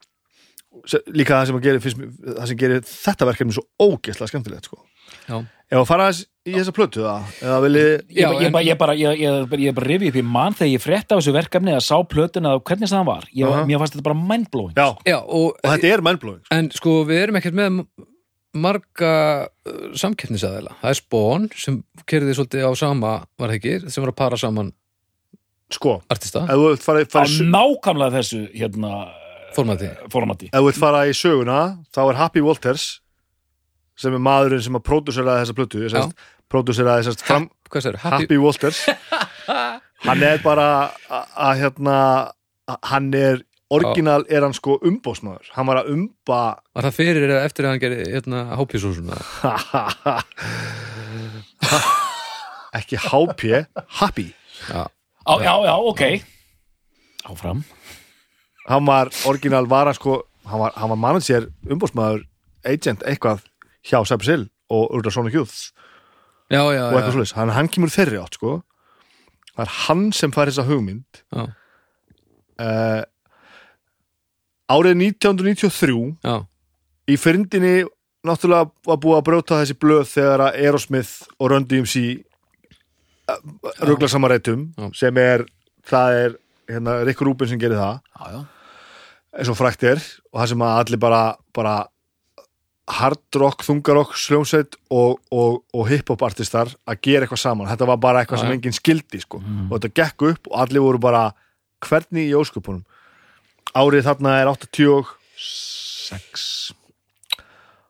líka það sem, að gera, fyrst, mér- það sem gerir þetta verkefni svo ógeðslega skemmtilegt sko. Já. ef að fara í þessa plötu eða vilji Ég, Já, ég, ég, en- bara- ég bara, ég, ég, ég bara rifi upp í mann þegar ég frétta af þessu verkefni að sá plötuna hvernig sem það var ég, Aha. mér fannst þetta bara mindblowing já, Já, og, og þetta er mindblowing en sko við erum ekkert með marga uh, samkeppnisaðila það er Spawn sem kerði svolítið á sama var það ekki, sem var að para saman sko, artista, ef þú fara, á fara, í nákvæmlega þessu hérna, formati. Formati. Ef þú vilt fara í söguna þá er Happy Walters sem er maðurinn sem að pródúseraði þessa plötu Já. pródúseraði þessast fram, Hvað sér, Happy, Happy, Walters. (laughs) Hann er bara að hérna hann er orginal er hann sko umbósmaður hann var að umba Var það fyrir eða eftir að hann gerði hérna, hápísúsuna (laughs) ekki HP Happy. Já, á, já, já, ok. Áfram hann var orginal var hann sko hann var, var manager umbósmaður agent eitthvað hjá Hill og Urda Sonic Youth já, já, og eitthvað svoleiðis, hann, hann kemur þeirri átt sko það er hann sem fær þessa hugmynd uh, árið 1993 já. í fyrndinni náttúrulega var búið að brjóta þessi blöð þegar að Aerosmith og Run DMC ruggla samarættum Já. sem er, það er hérna, Rick Rubin sem gerir það já, já. Eins og frækt er og það sem að allir bara, bara hard rock, þungarokk, sljómsveit og, og, og hip-hop artistar að gera eitthvað saman, þetta var bara eitthvað sem enginn skildi sko og þetta gekk upp og allir voru bara hvernig í ósköpunum árið þarna er 86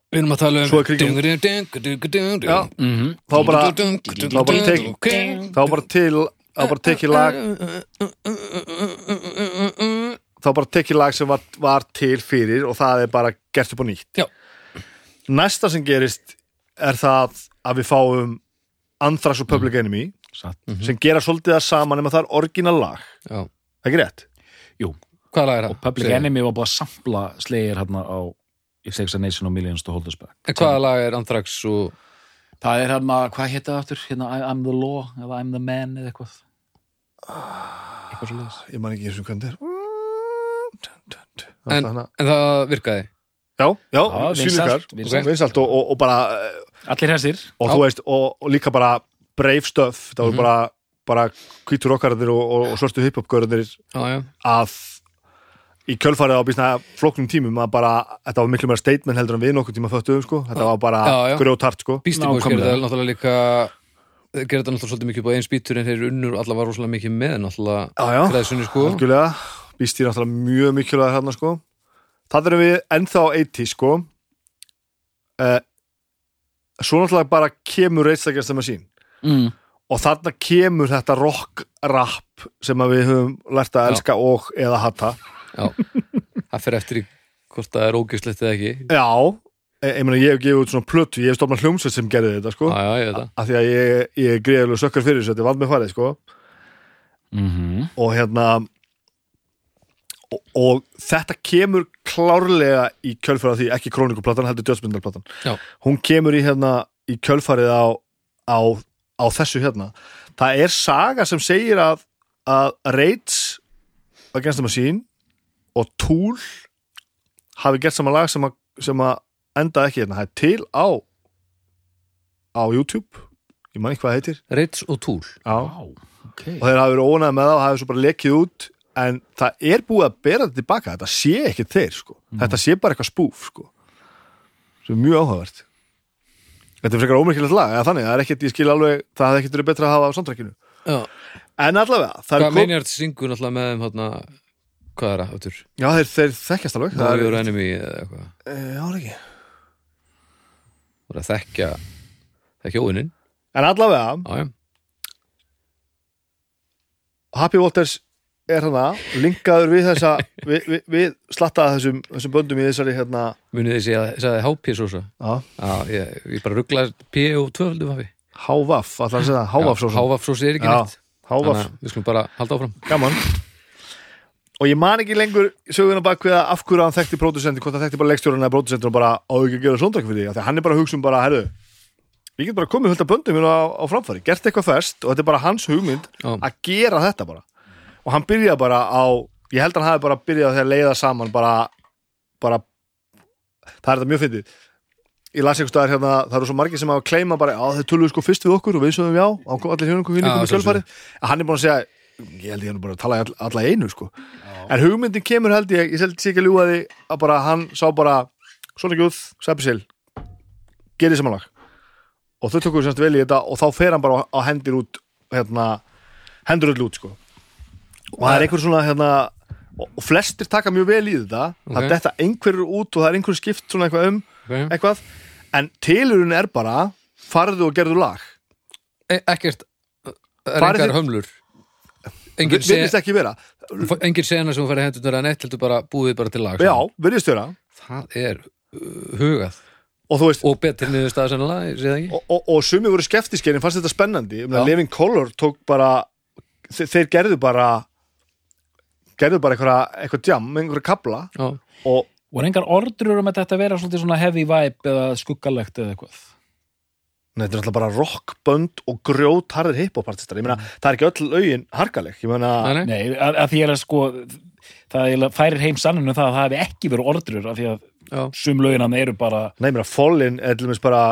Við erum að tala um Svo er kringum- Já, Já. Mhm. þá bara þá bara tekið lag þá bara tekið lag sem var, var til fyrir og það er bara gert upp á nýtt Já. næsta sem gerist er það að við fáum Anthrax og Public Enemy Satt. sem gera svolítið það saman nema það er orginal lag Já. ekki rétt? Jú, Hvað lag er það? og Public Segðu. Enemy var bara að sampla slegir hérna á It Takes a Nation of Millions to Hold Us Back En hvaða lag er Anthrax og Það er hérna, hvað hétt það aftur? Hérna, I'm the law, eða I'm the man eða eitthvað Eitthvað svo leiðis ég man ekki eins og hvernig þetta er En, en það virkaði. Já, já, vinsælt. vinsalt og, og, og bara eh, Allir hessir og þú veist, og, og líka bara brave stuff, það voru Mhm. bara bara hvítur okkarðir og, og, og svörstu hiphop-görðir Já, já, að í kjölfarið á býsna flóknum tímum að bara, þetta var miklu meira statement heldur en við nokkuð tíma föttuðum sko, þetta var bara grjótart sko. Boys gerði það náttúrulega líka gerði það náttúrulega svolítið mikið upp á einn spýtur en þeir unnur og alla var rosalega mikið með náttúrulega græðsunni sko. Algjörlega, býst ég náttúrulega mjög mikilvæg hérna sko. Það erum við ennþá 80 sko. Uh, svo náttúrulega bara kemur reitstakjast þeim að sín mm. og þarna kemur þetta rock-rap sem við höfum lært að Já. elska og eða hata. Já, það fer eftir í hvort það er ógislegt eða ekki. Já, ég, ég meina ég hef gefið út svona plötu, ég hef stofnað hljómsveit sem gerði þetta sko, Já, já, af því að ég, ég er greiðlega sökkar fyrir þessu, þetta er vald með farið sko. Mm og hérna og, og þetta kemur klárlega í kjölfarið á því, ekki krónikuplatan heldur dödsmyndarplatan, Já. hún kemur í hérna í kjölfarið á, á á þessu hérna. Það er saga sem segir að að Raids Against the Machine og Tool hafi gert saman lag sem að, sem að enda ekki hérna, það er til á á YouTube. Ég man ekki hvað það heitir. Reits og Túl Já. Vá, ok. Og þeir hafa verið ónæði með það og hafi svo bara lekið út en það er búið að bera þetta tilbaka þetta sé ekki þeir sko. Þetta sé bara eitthvað spúf sko. Sem er mjög áhugavert. Þetta er frekar ómerkilegt lag eða þannig, það er ekkert, ég skil alveg það hefði ekkert verið betra að hafa á samtrækinu en allavega, hvað kom meinjar syngur náttúrulega með þeim hérna hvað er það, áttur? já þeir, þeir þekkjast alveg það er, Enemy eða eitthvað. E, já, það er ekki? Það er að þekkja þekkja óinnin en allavega, Happy Walters er hana linkaður við þessa (laughs) við, við, við slattaða þessum, þessum böndum í þessari hérna munið sé að sagði HP sósa já, Já, ég, ég bara rugglaði P og tvöfaldu hafi Hávaf, alltaf að segja? Það, Hávaf svo Hávaf sósi er ekki Já, neitt. Hávaf Þannig að við skulum bara halda áfram. Gaman. Og ég man ekki lengur söguna bak við að af hverju hann þekkti pródusenti, hvort hann þekkti bara leikstjórun eða pródusentur og bara á ekki að gera sondrak fyrir því því að hann er bara að hugsa um bara, herðu ég get bara komið hulta böndum hérna á, á framfæri. Gert eitthvað fest og þetta er bara hans hugmynd Já. að gera þetta bara og hann byrjaði bara á, ég held að hann hafi bara byrjað þegar leiða saman bara, bara það er þetta mjög fyndið. Ég las einhvers staðar hérna, það eru svo margir sem hafa að kleima bara, já þeir töluðu sko fyrst við okkur og við sögum já, á allir hjónum Já, komið sjálfsögðu. sjálffarið en hann er búin að segja, ég held ég hann bara að tala alla einu sko, en hugmyndin kemur held ég, ég held sé ekki að ljúga því að bara hann sá bara, svona gjóð Sepisil, gerði samanlag og þau tókuðu semst vel í þetta og þá fer hann bara á, á hendir út hérna, hendur öll út sko og það er einhver svona hérna og, flestir taka mjög vel í þetta. Það Ok. detta einhverjur út og það er einhverjur skipt svona eitthvað um okay. eitthvað. En tilurinn er bara farðu og gerðu lag. E Ekkert er engar þið- hömlur? Engin, Vi- virðist se, ekki vera. Engin sena sem þú færi hendur að neitt heldur bara búið bara til lag já, virðist vera. Það er uh, hugað. Og þú veist og betri niður stað sennilega, ég sé það ekki? Og, og, og sumi voru skeftiskeir en fannst þetta spennandi. Um. Living Color tók bara þeir gerðu bara gerðu bara eitthvað, eitthvað jam, einhverja kabla Já, og voru engar ordrur um að þetta vera svona heavy vibe eða skuggalegt eða eitthvað? Nei, þetta er alltaf bara rockbönd og grjót harðir hiphopartistar, ég meina, það er ekki öll lögin harkaleg, ég meina, Nei, nei. Að, að því er að sko það færir heim sanninu það að það hefði ekki verið ordrur af því að já, sum löginan eru bara nei, ég meina, Fallin er til dæmis bara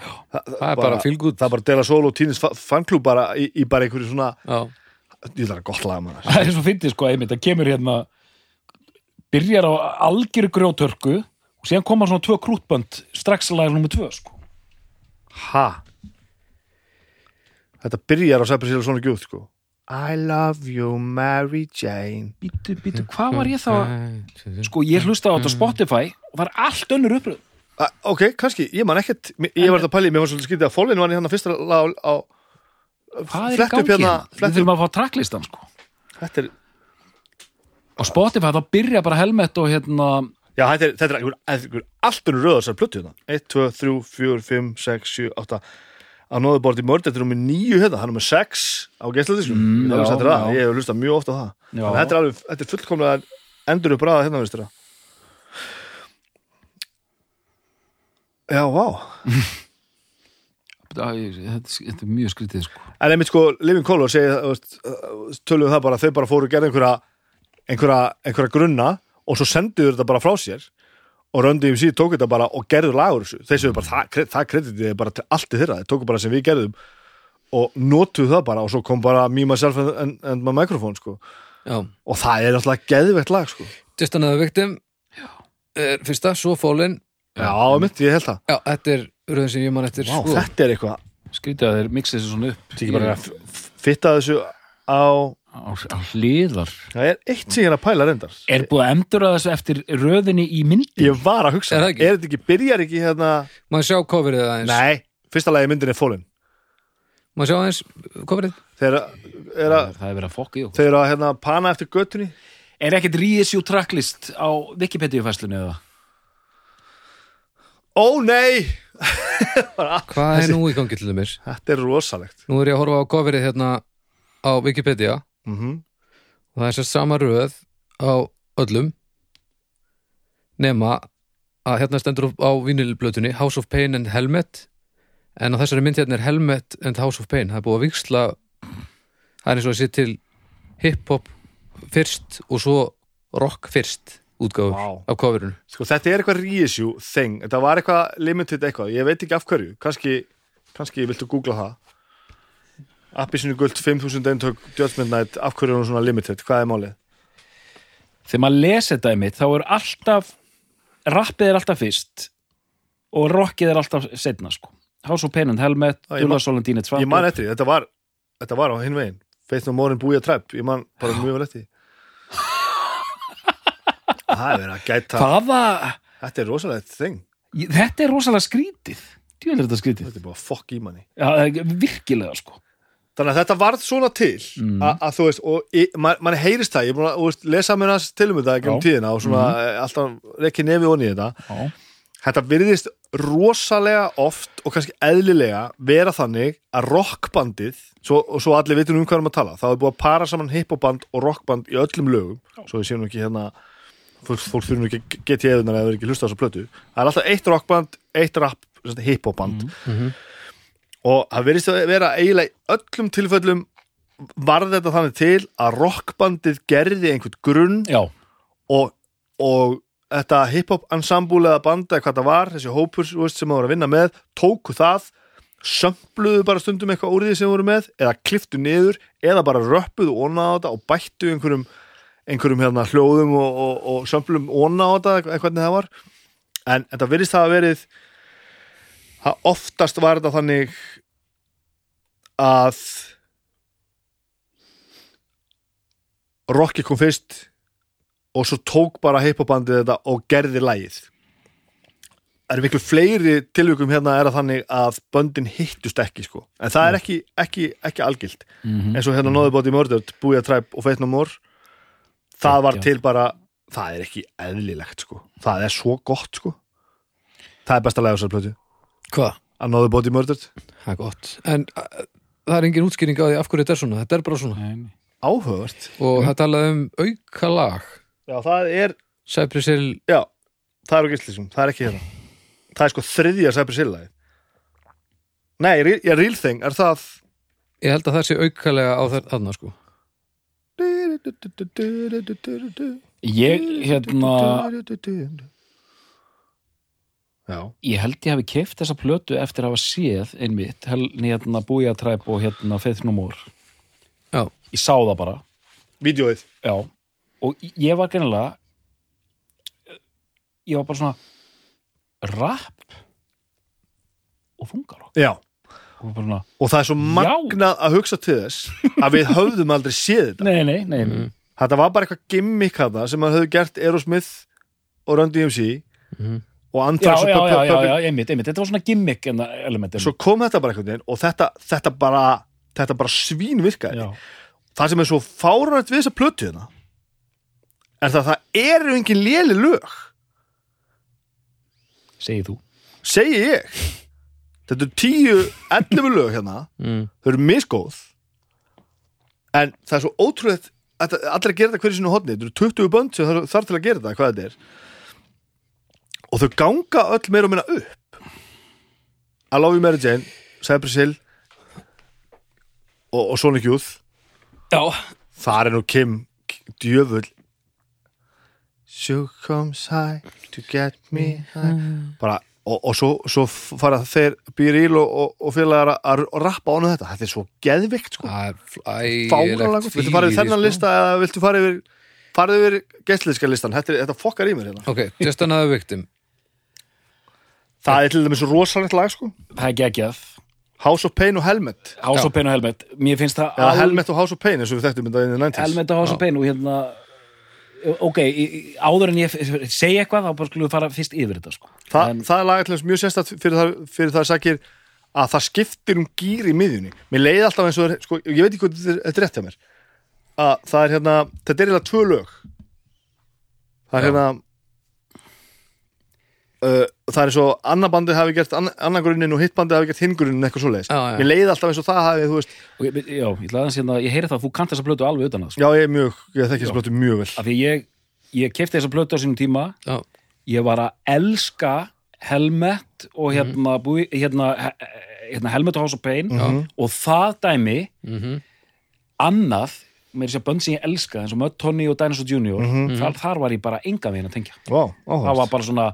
það, það er bara good. Það er bara Dela Sol og Tínis fanklúb bara í, í bara einhverju svona Já, ég ætla að gott laga maður. Það er svo fyndið sko einmitt, það kemur hérna byrjar á algjöru grjótörku og síðan koma svona tvö krútbönd strax að laga nummer tvö sko. Ha? Þetta byrjar á Sæpri Sýla svona gjúð, sko. I love you, Mary Jane. Bítu, bítu, hvað var ég þá að sko ég hlusta á þetta Spotify og það er allt önnur uppröð Ah, ok, kannski, ég man ekkert. Ég var þetta að pæli, mér var svolítið skytið að Fallin var hann fyrsta lag á, á hvað er í gangi? hérna hérna? Við þurfum að fá tracklistan sko. Þetta er á Spotify þá byrja bara helmet og hérna Já, þetta er, þetta er einhver, einhver allt unnur röðarsar plötu hérna. 1, 2, 3, 4, 5, 6, 7, 8 að nóðu bort í mörd þetta er nummer níu hérna, hann er nummer sex á geisladiskum, Mm, ég, hef hlustað mjög ofta á það. En þetta er alveg, þetta er fullkomlega endur upp ræða hérna, veistur Já, vá (laughs) Þetta þetta er mjög skrítið sko En einmitt sko, Living Color tölum það bara, þau bara fóru að gera einhverja, einhverja, einhverja grunna og svo senduðu þetta bara frá sér og Röndi MC tók þetta bara og gerðu lagur þessu. Þeir séu bara, það, það kreditið er bara til allt í þeirra, þeir tóku bara sem við gerðum og notuðu það bara og svo kom bara Me, Myself and, and, My Microphone sko. Já, og það er alltaf geðveitt lag sko. Just Another Victim er fyrsta, svo Fallen Já, einmitt, ég held það. Já, þetta er röðin sem ég man eftir Vá, sko. þetta er eitthvað, Skrítið að þeir mixa þessu svona upp er ekki bara fitta þessu á, á, á hliðar það er eitt sem ég er að pæla reyndar. Er búið að endura þessu eftir röðinni í myndi? Ég var að hugsa, Er það er, ekki? þetta ekki, byrjar ekki hérna Maður sjá coverið aðeins Nei, fyrsta lagi myndin er fólinn Maður sjá aðeins coverið Þeir eru er að, Það er verið að fokka í okkur þeir eru að hérna, pana eftir göttunni Er ekkert reissue tracklist á Wikipedia-fæslunni eða? Ó nei. (laughs) Hvað er nú í gangi til þeimis? Þetta er rosalegt. Nú er ég að horfa á coverið hérna á Wikipedia. Mm og það er sér sama röð á öllum nema að hérna stendur á vínilblötunni House of Pain and Helmet en á þessari mynd hérna er Helmet and House of Pain. Það er búið að viksla það er eins og að sé til hip-hop fyrst og svo rock fyrst útgáfur Vá. af coverinu Sko þetta er eitthvað reissue thing. Þetta var eitthvað limited eitthvað. Ég veit ekki af hverju. Kannski, kannski viltu googla það. Appisinu guld 5000 eintök Judgment Night. Af hverju er hún svona limited? Hvað er málið? Þegar maður lesi þetta einmitt þá er alltaf rappið er alltaf fyrst og rockið er alltaf setna sko. House of Pain and Helmet, Dula man- Solentine Ég man eftir því, þetta var Þetta var á hinn veginn. Faith No More en Búja Tribe. Ég man bara mjög vel eftir Það er verið að gæta Hvaða? Þetta er rosalegt thing Ég- Þetta er rosalega skrítið. Djúvel er þetta skrítið. Þetta er bara fokk í manni. Það er virkilega sko. Þannig að þetta varð svona til Mm. að, að þú veist, og mann heyrist það ég er búin að veist, lesa mér hans til um þetta ekki um tíðina og svona mm. alltaf rekki nefi onni í þetta. Já, Þetta virðist rosalega oft og kannski eðlilega vera þannig að rockbandið svo, og svo allir vitum um hvað erum að tala þá er búið að para saman hiphopband og rockband í öllum lögum. Svo við séum ekki hérna fólk, fólk nú ekki geta í eðunar eða ekki hlusta þessu plötu. Það er alltaf eitt rockband, eitt rap sem sagt hiphopband. Og það virðist að vera eiginlega öllum tilfellum varð þetta þannig til að rockbandið gerði einhvern grunn og, og þetta hip-hop ensemble eða banda eða hvað það var, þessi hópur veist, sem það voru að vinna með, tóku það sömpluðu bara stundum eitthvað úr því sem voru með, eða kliftu niður eða bara röppuðu þetta og bættu einhverjum, einhverjum hérna, hljóðum og, og, og sömplum óna á þetta eitthvað hvernig það var. En þetta virðist það að verið að oftast var þetta þannig að Rocky kom fyrst og svo tók bara hiphopbandið þetta og gerði lægið það eru miklu fleiri tilvíkum hérna er að þannig að böndin hittust ekki sko. En það er ekki, ekki, ekki algilt. Mhm. eins og hérna Nóði Bóti Mördur, Búja Træp og More það var til bara það er ekki eðlilegt sko. Það er svo gott sko. Það er besta lega þessar plötu. Hvað? að Nóði Bóti Mördur Það er gott. En uh, það er engin útskýring á því af hverju þetta er svona. Þetta er bara svona. Nei, nei. áhugavert. Og það talaði um auka lag já það er, Cypress Hill. Já það er á gíslisum, það er ekki hérna. Það er sko þriðja Cypress Hill lagi nei, Re- já, Real Thing. Er það Ég held að það sé aukalega á þarna sko Ég, hérna Já, Ég held ég hafi keift þessa plötu eftir að hafa séð einmitt, hérna Búja Træp og hérna More Já, Ég sá það bara vídeoið Já, og ég var gennilega ég var bara svona rap og þungarokk Já, og og það er svo magnað að hugsa til þess að við höfðum aldrei séð þetta. Nei, nei, nei, nei. Þetta var bara eitthvað gimmick hana sem að höfðu gert Aerosmith og Run DMC Mhm. og Já, Anthrax já, og já, Pub- já, já, Pub- einmitt, einmitt, þetta var svona gimmick en elementin Svo kom þetta bara einhvern veginn og þetta, þetta bara þetta bara svín virkaði. Já, það sem er svo fárætt við þessa plötu hérna er það að það eru engin léli lög. Segir þú. Segi ég þetta eru 10, 11 lög hérna. Mm. þau eru misgóð. En það er svo ótrúlega að allir að gera þetta hverju sinu hodni þetta eru 20 bönd sem þarf, þarf til að gera þetta hvað þetta er. Og þau ganga öll meira og minna upp. I love you Mary Jane Cypress Hill og, og Sonic Youth. Já, þar er nú Kim djöfull. She comes high to get me high. Bara, og, og svo, svo fara þeir Bíril og, og, og félagar að- rappa ánu þetta, þetta er svo geðvikt sko. Gott, viltu fara yfir þennan lista eða viltu fara yfir farið yfir gestliska listan, þetta, er- þetta fokkar í mér hérna. Ok, just another victim það er til dæmis rosalegt lag sko. Það er geggjað. House of Pain og Helmet. House Já. of Pain og Helmet. Mér finnst það eða al- Helmet og House of Pain eins og við þekktum þetta inn í 90s Helmet og House of Pain og hérna ok, áður en ég segja eitthvað þá bara skulum við fara fyrst yfir þetta sko. Þa, En- það er lag til þess mjög sérstætt fyrir fyrir það sakir að það skiptir um gýr í miðjunni mér leiði alltaf eins og, sko, ég veit ekki hvað þetta er, rétt hjá mér að það er hérna, þetta er eiginlega tvö lög það er Já. hérna uh, það er svo annar bandið hafi gert ann, annar grunninn og hitt bandið hafi gert hinn grunninn eitthvað svoleiðis. Já, já. mér leiði alltaf eins og það hafi, veist. Ég, já, ég, ætla aðeins hérna, ég heyri það að þú kannt þessa plötu alveg utan að sko. já, ég er mjög, ég þekki þess blóttu mjög vel. Af því ég, ég kefti þessa plötu á sínum tíma. Já, ég var að elska Helmet og hérna, búi, hérna, hérna Helmet og House of Pain. Og það dæmi mhm. annað með þess að bönd sem ég elska eins og Mud Tony og Dinosaur Jr. þar, þar var ég bara enga veginn að tengja. Vá, það var bara svona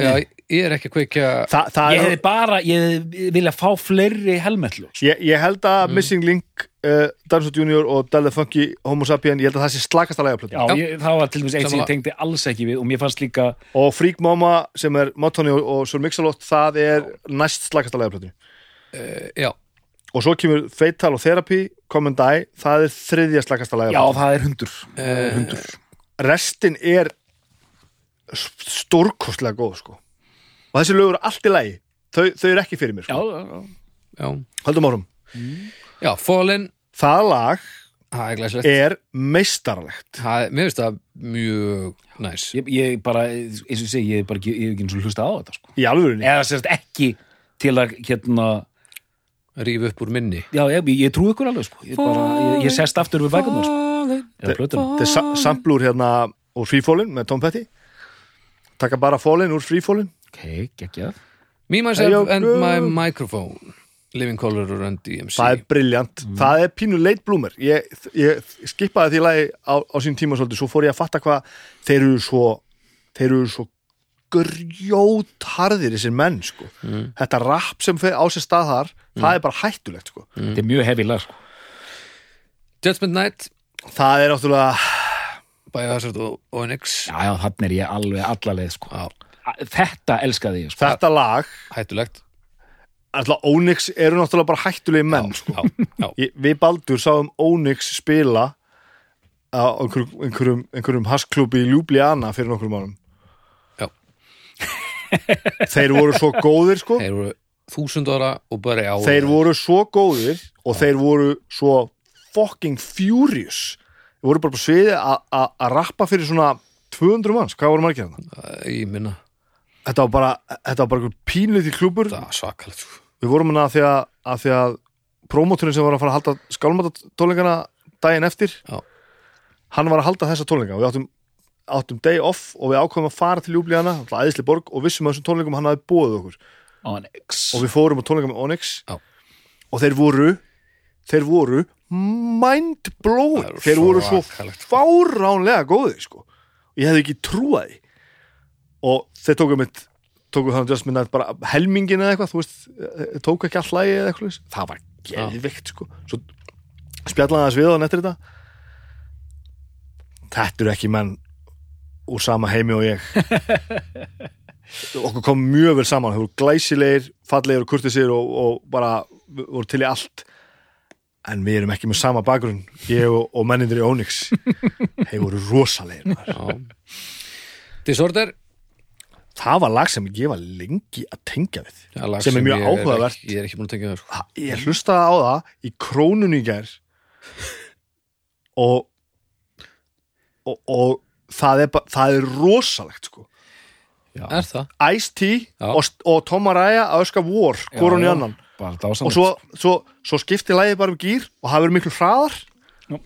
Já, ég er ekki að kveikja Þa, það ég er, hefði bara, ég vilja fá fleiri helmetlög sko. ég, ég held að Missing Link uh, Dinosaur Jr. og Delle Funky Homo Sapien, ég held að það sé slakast að læga Já, ég, það var til dæmis eitt sem ég tengdi alls ekki við og mér fannst líka og Freak Mama sem er Mottoni og, og Sir Mix-a-Lot það er næst slagast að læga uh, Já, og svo kemur Fatal og Therapy Come and Die, það er þriðja slagast að Já, læga það er hundur, Eh, hundur. restin er stórkostlega góð sko. Og þessi lögur eru allt í lagi. Þau, þau eru ekki fyrir mér sko. já, já. já. Höldum árum Já, Fallen, það lag það er er meistarlegt Það er- Mér finnst það mjög næs. Ég, ég bara, eins og ég segi, ég bara ekki, ég hef ekki eins og hlusta á þetta sko. í alvörinni eða sérst ekki til að hérna, Ríf upp úr minni. Já, ég, ég trú ykkur alveg sko. ég, bara, ég, ég sest aftur við bækunar sko. Þetta er sa samplúr hérna úr Free Fallin með Tom Petty taka bara Fallin úr Free Fallin ok, geggjað. Me, myself and my microphone. Living Color Run DMC það er briljant, það er pínu late bloomer. Ég, ég skipaði því lagi á, á sín tíma svolítið, svo fór ég að fatta hvað þeir eru svo þeir eru svo grjótharðir þessir menn sko. Þetta rap sem á sér stað þar það er bara hættulegt sko. Þetta er mjög hefi lag sko. Judgment Night. Það er náttúrulega Biohazard og Onyx já, já, þannig er ég alveg allarleið sko. Já, þetta elskaði ég sko. þetta lag, hættulegt Onyx eru náttúrulega bara hættulegi menn sko. Já, já, (laughs) Ég- við Baldur sáum Onyx spila á einhverjum, einhverjum, einhverjum hasklúbi í Ljúbliana fyrir nokkrum árum Já. (laughs) þeir voru svo góðir sko þeir voru þúsund ára og bara þeir voru svo góðir og þeir voru svo fucking furious þeir voru bara på sviði að- rappa fyrir svona 200 manns, hvað voru margir þarna? Ég minna, Þetta var bara, þetta var bara einhver pínlítið klúbur það var svakalegt sko. við vorum hana að því að, að því að prómóturinn sem var að fara að halda skálmátatónleikana daginn eftir Já. hann var að halda þessa tónleika og við áttum, áttum day off og við ákveðum að fara til Ljúblíana, æðisli borg og vissum að þessum tónleikum hann hafi bóðið okkur Onyx og við fórum á tónleika með Onyx Já. og þeir voru þeir voru mind blowing þeir voru svo svakalegt. fáránlega góðir sko. ég hefði ekki trúað því. Og þeir tóku mitt tóku þannig just minna bara helmingin eða eitthvað þú veist, eh, tóku ekki all lagi eða eitthvað það var geðvikt sko. Svo spjallaði það svið á nettir þetta. Þetta eru ekki menn úr sama heimi og ég. (laughs) Okkur kom mjög vel saman þau voru glæsilegir, fallegir og kurtisir og, og bara voru til í allt en við erum ekki með sama bakgrunn ég og, og mennindir í Onyx (laughs) þeir voru rosalegir. Disorder það var lag sem ég var lengi að tengja við já, lag Sem er mjög áhugavert. Ég er ekki búin að tengja það sko. Ég hlustaði á það í krónunni í gær og og, og það, er það er rosalegt sko Er það? Ice-T og, og Tom Araya að öska War, hvor hún í annan bara og svo, svo, svo skipti lagið bara um gýr og það verður miklu hraðar. Já,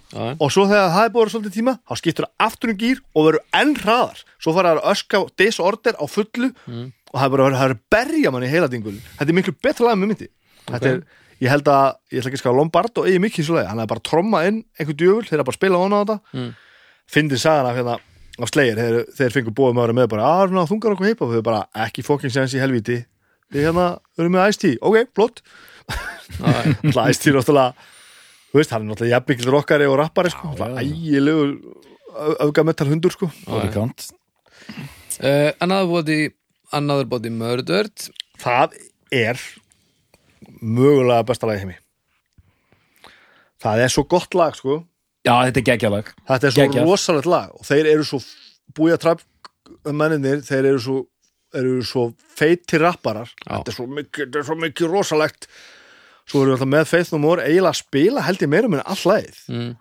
og svo þegar það er vera svolítið tíma þá skiptur það aftur um gýr og verður enn hraðar. Svo fara það að öska disorder á fullu og það er bara það er að berja mann í heila dingul þetta er miklu betra lag með myndi. Þetta er, ég held að, ég ætla ekki að ská Lombardo eigi mikið í svo lagi, hann er bara að tromma inn einhver djöful, þeir eru bara að spila hona á þetta. Mm. fyndið sagan af hérna af slegir, þeir, þeir fengur bóðum að vera með bara, að svona þungar okkur heipa og þau bara, ekki fokking sens í helvíti þið hérna, eru með Ice-T, ok, flott. Náttúrulega Ice-T er náttúrulega þú veist, hann er náttúrulega jafnmikil rockari og rappari sko, náttúrulega ægilegur öfgametal hundur sko. Another body Another body murdered. Það er mögulega besta lagi heimi það er svo gott lag sko. Já, þetta er geggjalag þetta er svo rosalegt lag og þeir eru svo búið að træp menninir, þeir eru svo eru svo feitir rapparar. Þetta er svo mikið, þetta er svo mikið rosalegt. Svo erum við alltaf með Faith No More eiginlega að spila held ég meira með all lagið. Mm.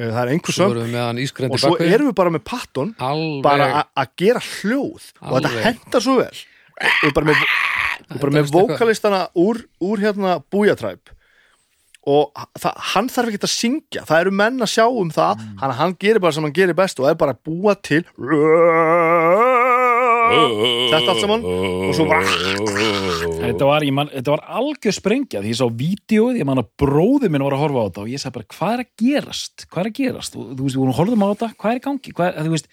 Eh, það er einhver erum hann og svo erum við bara með Patton Alveg. bara að gera hljóð. Og þetta Alveg. hendar svo vel. Við bara með, bara með vokalistana úr, úr hérna bújatræp og hann þarf ekki að syngja. Það eru menn að sjá um það. Mm. hann, hann gerir bara sem hann gerir best og er bara að búa til þetta allt saman og svo bara þetta var, ég man, þetta var algjör sprengja því ég sá vídeoð, ég man að bróði minn var að horfa á þetta og ég sagði bara, hvað er að gerast? Hvað er að gerast, þú, þú veist, við vorum horfðum á þetta hvað er í gangi, hvað er, þú veist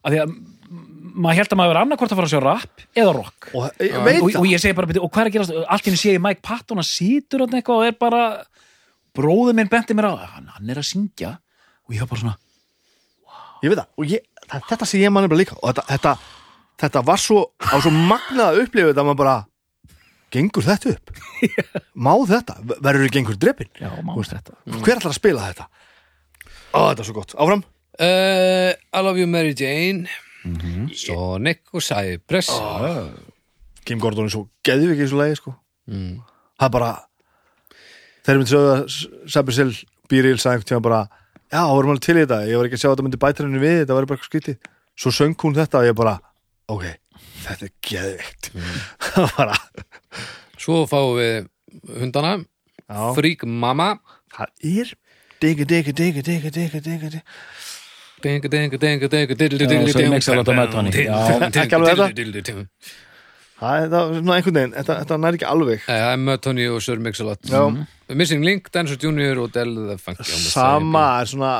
að því að maður held að maður er annarkvort að fara að sjá rap eða rock. Og ég veit og, það. og ég segi bara, og hvað er að gerast? Allt henni sé ég Mike Patton að eitthvað og er bara, bróði minn benti mér á hann, hann er að syngja og ég var bara svona, ég veit það, og ég, þetta sé ég manni bara líka. Og þetta, þetta, þetta var svo á svo magnað að upplifa þetta að maður bara gengur þetta upp? (laughs) Má þetta, verður ekki einhver drepin já, mást þetta. hver ætlar að spila þetta? Ó, þetta er svo gott, áfram. Uh, I love you Mary Jane. Mhm. Sonic og Cypress. Kim Gordon er svo geðvik í þessu lagi sko. mm. það er bara þeir eru myndi sögðu að Sabrisil Bíril sagði einhvern tíma bara já, það vorum alveg til í þetta, ég var ekki að sjá að þetta myndi bæta henni við, þetta var bara eitthvað skrítið. Svo söng hún þetta og ég bara, ok þetta er geðvikt (laughs) það var bara, Svo fáum við hundana. Já, Freak Mama. Það er digga, digga, digga, digga, digga, digga, digga Dinga, dinga, dinga, dinga, Já, svo mixar þetta með Tony. Já, ekki alveg þetta. það er það, svona einhvern veginn, þetta, þetta nær ekki alveg. Það er með Tony og Sir Mix-a-Lot. Já, Missing Link, Dancer Junior og Del the Funky the sama er svona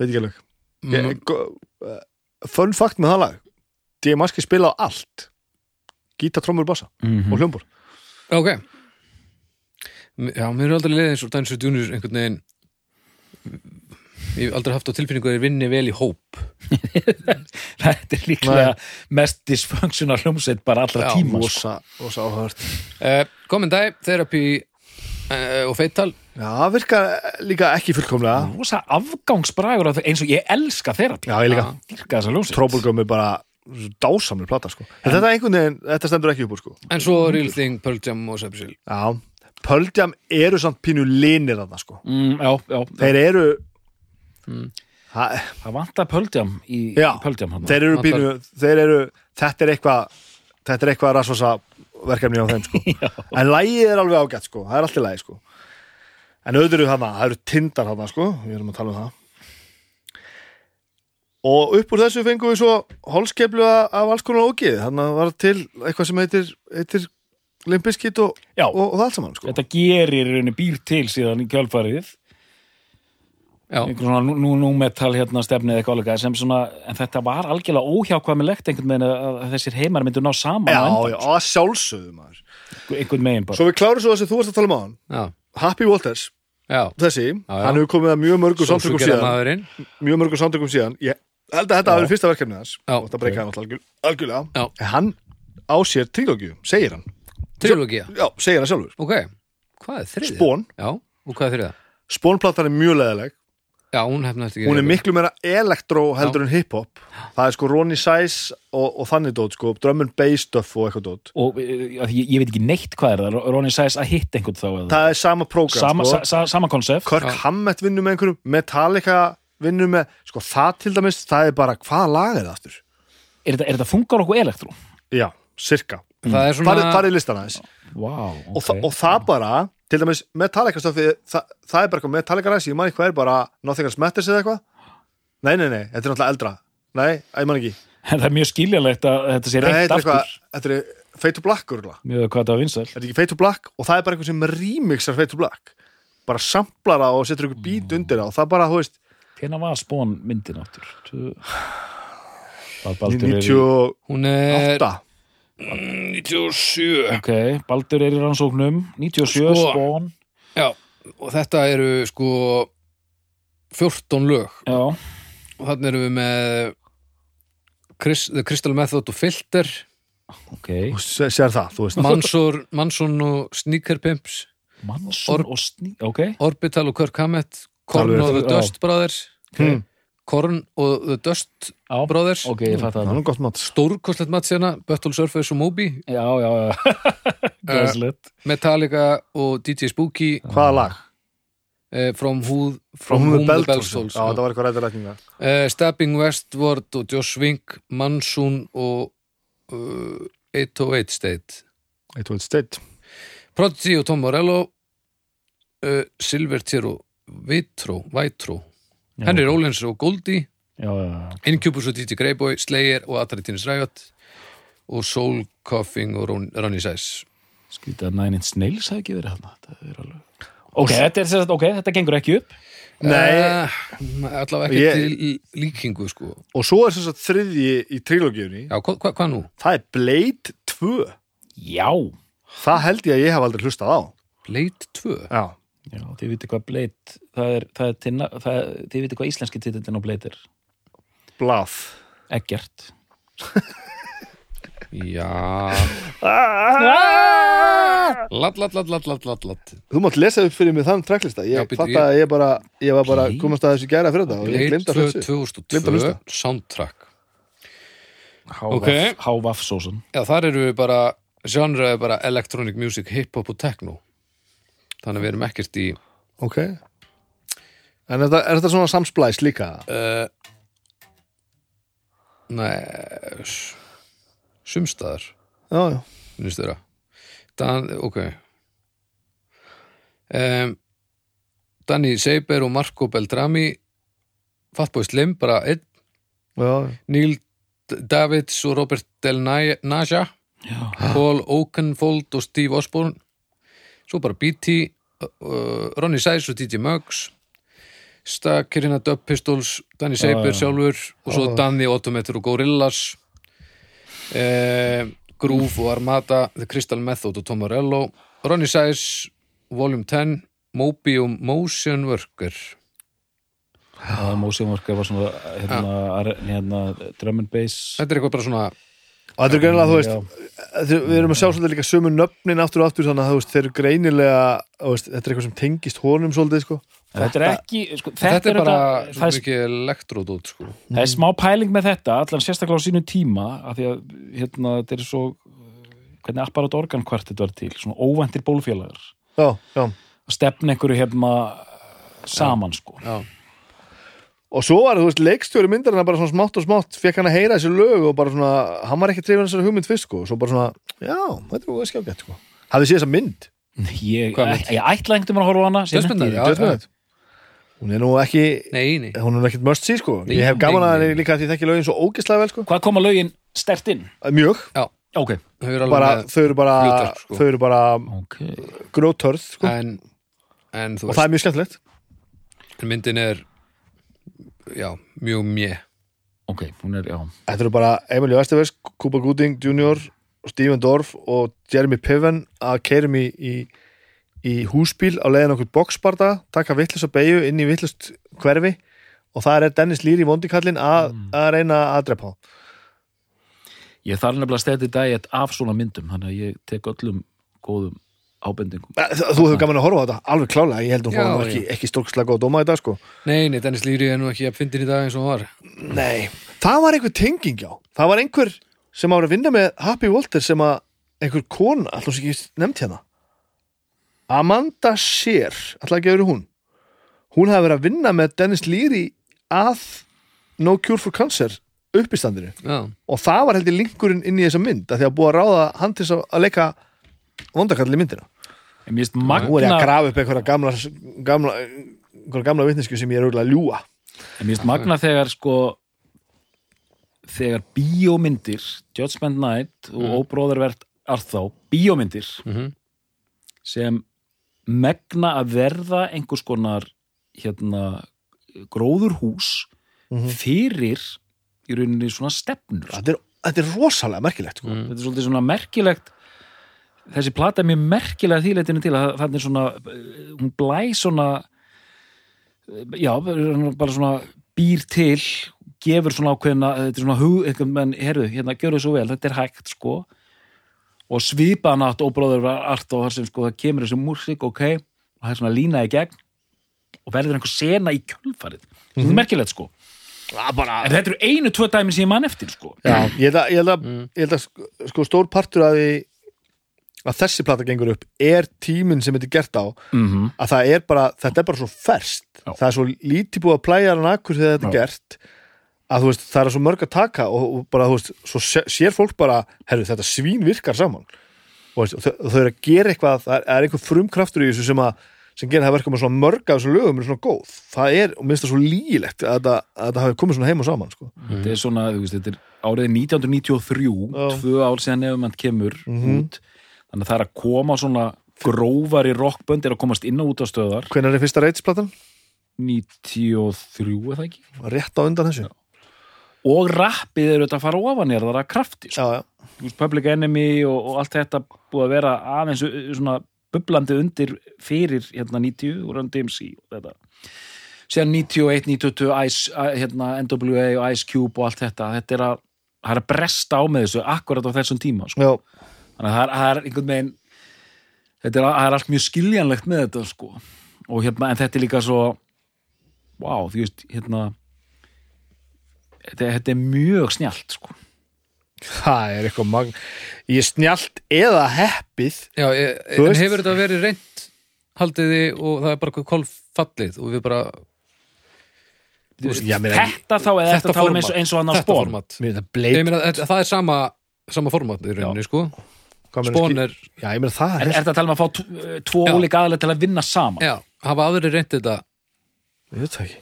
veit ekki alveg. Side. Ég- go- uh, fun fact með það lag D.M.A.Ski spila á allt. Gítar, trommur, bassa Mhm. og hljómbor Ok. Já, mér er aldrei leiðið eins og Dancer Junior einhvern veginn. Ég hef aldrei haft á tilfinningu að þeir vinni vel í hóp. (laughs) Þetta er líklega mest dysfunctional hljómsveit bara allra tíma sko. rosa, rosa áhört uh, Common Day, Therapy uh, og Feital já, það virkar líka ekki fullkomlega. Á þau- eins og ég elska þeirra já, ég líka, dyrka þessa hljómsveit Troublegum er bara dásamlega plata sko. En þetta einhvern veginn, þetta stendur ekki upp úr sko. En svo Real Thing, Pearl Jam og Sepsil já, Pearl Jam eru samt pínu linir þarna sko. Mm, já, já, þeir eru Mm. það, það vantar pöldjam í, Já, í pöldjam hann þeir eru pínu þeir eru, þetta er eitthvað þetta er eitthvað rasvasa verkefni á þeim sko. (laughs) En lægið er alveg ágætt sko. Það er alltaf lægi sko en auðvitað eru þarna, það eru tindar þarna sko. Við erum að tala um það. Og upp úr þessu fengum við svo holskeplu af alls konar ógið þannig að var til eitthvað sem heitir, heitir limpiskit og, og, og það allt saman sko. Þetta gerir í rauninni býr til síðan í kjálfarið Já, einhvern svona nú, nú, nú metal hérna stefnið eitthvað alveg sem svona, en þetta var algjörlega óhjákvæmilegt einhvern veginn að, að þessir heimar myndu ná saman já, já, að sjálfsögðu maður. Sko, einhvern megin bara. Svo við klárum svo þessi þú varst að tala um á hann já, Happy Walters, já. þessi, já. hann hefur komið að mjög mörgum samtökum síðan. mjög mörgum samtökum síðan. Ég held að þetta hafi verið fyrsta verkefnið hans. Já. og þetta breyka hann alltaf algjör, algjörlega. Já. en hann á sér trilógiu, segir hann. Trilogía, já, segir hann sjálfur, ok. Hvað er þriðið? Spón Já, og hvað er þriðið? Spónplatan er mjög leðileg Já, hún hefnast ekki hún er miklu meira elektró heldur en hiphop það er sko Ronny Size og, og þannig dót sko, drum and bass stuff og eitthvað dót og eh, að ég, ég veit ekki neitt hvað er það Ronny Sæs að hitta einhvern þá eða? það er sama prógram sama, sko. sa, sa, sama konsept Kirk Já. Hammett vinnur með einhverjum Metallica vinnur með, sko það til dæmis það er bara, hvaða lag er það aftur? er þetta, er þetta fungar okkur elektró? já, sirka það er svona farið, farið listan aðeins Vá, og, ok þa og það bara, til dæmis Metallica stöfi, það, það er bara eitthvað Metallica ræs, ég man ekki hvað er bara Nothing Else Matters eða eitthvað. Nei, nei, nei, þetta er náttúrulega eldra. Nei, ég man ekki. (laughs) En það er mjög skiljanlegt að þetta sé er aftur. eitthvað, þetta er Fade to Black örgulega. mjög hvað það var vinsæl þetta er ekki Fade to Black? Og það er bara eitthvað sem remixar Fade to Black. Bara samplar það og setur eitthvað beat undir það og það bara, þú veist, Hvenær var spón myndin áttur? Tvö- Bal- Baldur er í, 98 hún er 97 ok, Baldur er í rannsóknum. 97 Sko. spón já, og þetta eru sko 14 lög. Já, og þannig erum við með Chris, The Crystal Method og Filter. Ok. Og sé- sér það, þú veist. Mansor, Manson og Sneaker Pimps. Mansson Or- og Sný, ok. Orbital og Kirk Hammett. Korn Alveg, og The já. Dust Brothers. Hmm. Korn og The Dust Já, Brothers. Ok, ég fatt það það er nú gott mat. Stórkostlegt mat sérna Buttle Surface og Moby. Já, já, já. (laughs) Gæslegt. Metallica og DJ Spooky. Hvaða lag? uh, From, who, From from Whom the Bell Tolls Tolls já, það var eitthvað rættur rætninga uh, Stabbing Westward og Josh Wink Mansoon og uh, 808 State. 808 State. Prodigy og Tom Morello. Uh, Silvertier og Vitro, Vitro. Henry Rollins og Goldie. Incubus og DJ Greyboy, Slayer og Ataritinus Riot. Og Soul Coughing og Ron- Ronnie Size Skýta að Nine Inch Nails hafi ekki verið hann Þetta er alveg Ok, þetta er sem sagt, ok, þetta gengur ekki upp. Nei. uh, allavega ekki Ég- til líkingu sko. Og svo er þess að þriðji í trilogíunni Já, hvað hva, hva nú? það er Blade 2 Já. Það held ég að ég hef aldrei hlustað á. Blade 2? já, Já, þið viti hvað Blade það er, það er, tinna, það er þið viti hvað íslenski titillin á Blade er? Blað. Eggert. Já. Latt, latt, latt, latt, latt, latt, þú mátt lesa upp fyrir mig þann tracklista ég fatt að ég bara ég var bara komast að þessu gæra fyrir þetta og ég Blade glemd að 2 hlusta. Gleymdi að 2002 hlusta. Soundtrack. Hávaff Ok. Hávaff sósun Já, þar eru við bara genre er bara electronic music, hip-hop og techno Þannig að við erum ekkert í ok. En þetta, er þetta svona samsplæs líka? Uh, Nei Sumstaðar já, já, Dan, ok. Um, Danny Seiber og Marco Beltrami Fatboy Slim, bara einn. Já, Neil Davids og Robert Del Naja. Já, Paul Oakenfold og Steve Osborne svo bara BT uh, Ronny Size og DJ Muggs Stakirina Dub Pistols Danny Seiber já. sjálfur og svo Já. Danny Automator og Gorillaz. Eh, Groove og Armada The Crystal Method og Tom Morello Ronny Size Volume 10 Moby og Motion Worker. Það Motion Worker var svona hérna, hérna drum and bass. Þetta er eitthvað bara svona og þetta er greinilega, þú veist Já. þetta, við erum að sjá svolítið líka sömu nöfnin aftur og aftur þannig að veist, þeir eru greinilega veist, þetta er eitthvað sem tengist honum svolítið sko. Þetta er ekki sko, þetta, er bara þetta- svo mikið elektrodót sko. það er smá pæling með þetta allan sérstaklega á sínum tíma af því að hérna, þetta er svo hvernig apparat organ hvert þetta var til svona óvæntir bólfélagar já, já að stefna einhverju hérna saman sko já, og svo var, veist, leikstjóri myndarinn bara svona smátt og smátt, fekk hann að heyra þessi lög og bara svona, hann var ekki trefin þessari hugmynd fyrst sko, svo bara svona, já, þetta er hvað skjágætt sko. hafið séð þessa mynd, ég, ég, ætla einhvern veginn að horfa á hana ekki. já. Judgment hún er nú ekki nei, nei hún er nú ekkert must see sko, Nei, ég hef gaman nei, að nei. henni líka því ég þekki lögin svo ógislega vel sko, hvað koma lögin stert inn? mjög ok, Þau eru alveg bara, þau eru bara, sko. þau eru bara okay. grótörð sko, en, en þú og það er mjög skemmtilegt myndin er já, mjög mjö ok, hún er, já Þetta eru bara Emilio Estevez, Cuba Gooding Jr. Steven Dorff og Jeremy Piven að keirum í, í, í húsbíl á leiðin okkur boxbarda, taka vittlust að beigju inn í vittlust hverfi og það er Dennis Leary vondikallin að, að reyna að drepa á. ég þarf nefnilega að stæði dæet af svona myndum þannig að ég tek öllum góðum ábendingum. Eh, Þú hefur gaman að horfa á þetta, alveg klálega ég held að hún nú ekki, ekki stórkslega góð að dóma þetta sko. nei, nei, Dennis Lýri er nú ekki að fyndin í dag eins og hann var. Nei, það var einhver tenging já. Það var einhver sem ára að vinna með Happy Walter sem að einhver kona, alltaf sem ekki nefnt hérna. Amanda Shear alltaf ekki verið hún. Hún hafi verið að vinna með Dennis Leary að No Cure for Cancer uppistandinu og það var heldur linkurinn inn í þessa mynd að því að búið að ráða hann til að- að leika vondakall í myndina finnst nú er ég að magna, grafa upp einhverja gamla gamla, gamla vitnesku sem ég er auðvitað að ljúa mér finnst magna þegar sko þegar bíómyndir Judgment Night og Mm. Óbróðarvert Arþá, bíómyndir mhm, sem megna að verða einhvers konar hérna gróðurhús Mhm. fyrir í rauninni svona stefnur þetta er, þetta er rosalega merkilegt sko. mm, þetta er svolítið svona merkilegt þessi plata er mjög merkilega þýleitinu til að það er svona hún blæ svona já, bara svona býr til gefur svona ákveðina þetta er svona hug, eitthvað, menn, herru, hérna, gjör þau svo vel þetta er hægt, sko. Og svipa nátt óbróður art og þar sem sko það kemur þessi músík, ok og það er svona lína í gegn og verður einhver sena í kjölfarið. Þetta er merkilegt, sko. Bara, en þetta eru einu, tvö dæmi sem ég mann eftir, sko. Já, ég held að, ég held að, Mm. ég held að sko, sko stór partur af því að þessi plata gengur upp er tíminn sem þetta er gert á mm -hmm. að það er bara, þetta er bara svo ferst Já. það er svo lítið búið að plæja hann akkur þegar þetta er gert að þú veist, það er svo mörg að taka og, og bara, þú veist, svo sé- sér fólk bara herru, þetta svín virkar saman og, veist, og þau, þau eru að gera eitthvað það er, er einhver frumkraftur í þessu sem að sem gerir það verkum að svona mörg af þessum lögum er svona góð, það er, og minnst það svo lígilegt að þetta, að þetta hafi komið svona heim og saman sko. þetta er svona, þú veist, þetta er árið 1993, Já. tvö ár síðan nefnum kemur Mhm. út þannig að það er að koma svona grófari rockbönd er að komast inn og út á stöðar hvenær er fyrsta reitsplatan? 93 er það ekki rétt á undan þessu og rappið er auðvitað að fara ofan er það að krafti sko. já, já. Public Enemy og, og allt þetta búið að vera aðeins uh, svona bublandi undir fyrir hérna 90 og Run DMC og þetta síðan 91, 92 Ice, uh, hérna, NWA og Ice Cube og allt þetta þetta er að, það að bresta á með þessu akkurat á þessum tíma sko. já. Þannig að það er, er einhvern veginn þetta er, er allt mjög skiljanlegt með þetta sko. og hérna, en þetta er líka svo wow, þú veist, hérna þetta, þetta er mjög snjált sko. það er eitthvað magn ég er snjált eða heppið. Já, ég, en veist- hefur þetta verið reynd haldiði og það er bara kolfallið og við bara Þú veist, Já, meina, þetta þá eða þetta þetta tala um eins, og- eins og hann á er það ég bleit meina, þetta- það er sama sama format í rauninni, sko Hvað meina, spón skil- er, já, ég meina það er, er, þetta að tala um að fá tvo- tvo Já. ólíka aðlega til að vinna saman? Já, hafa aðri reynd þetta. Ég veit það ekki.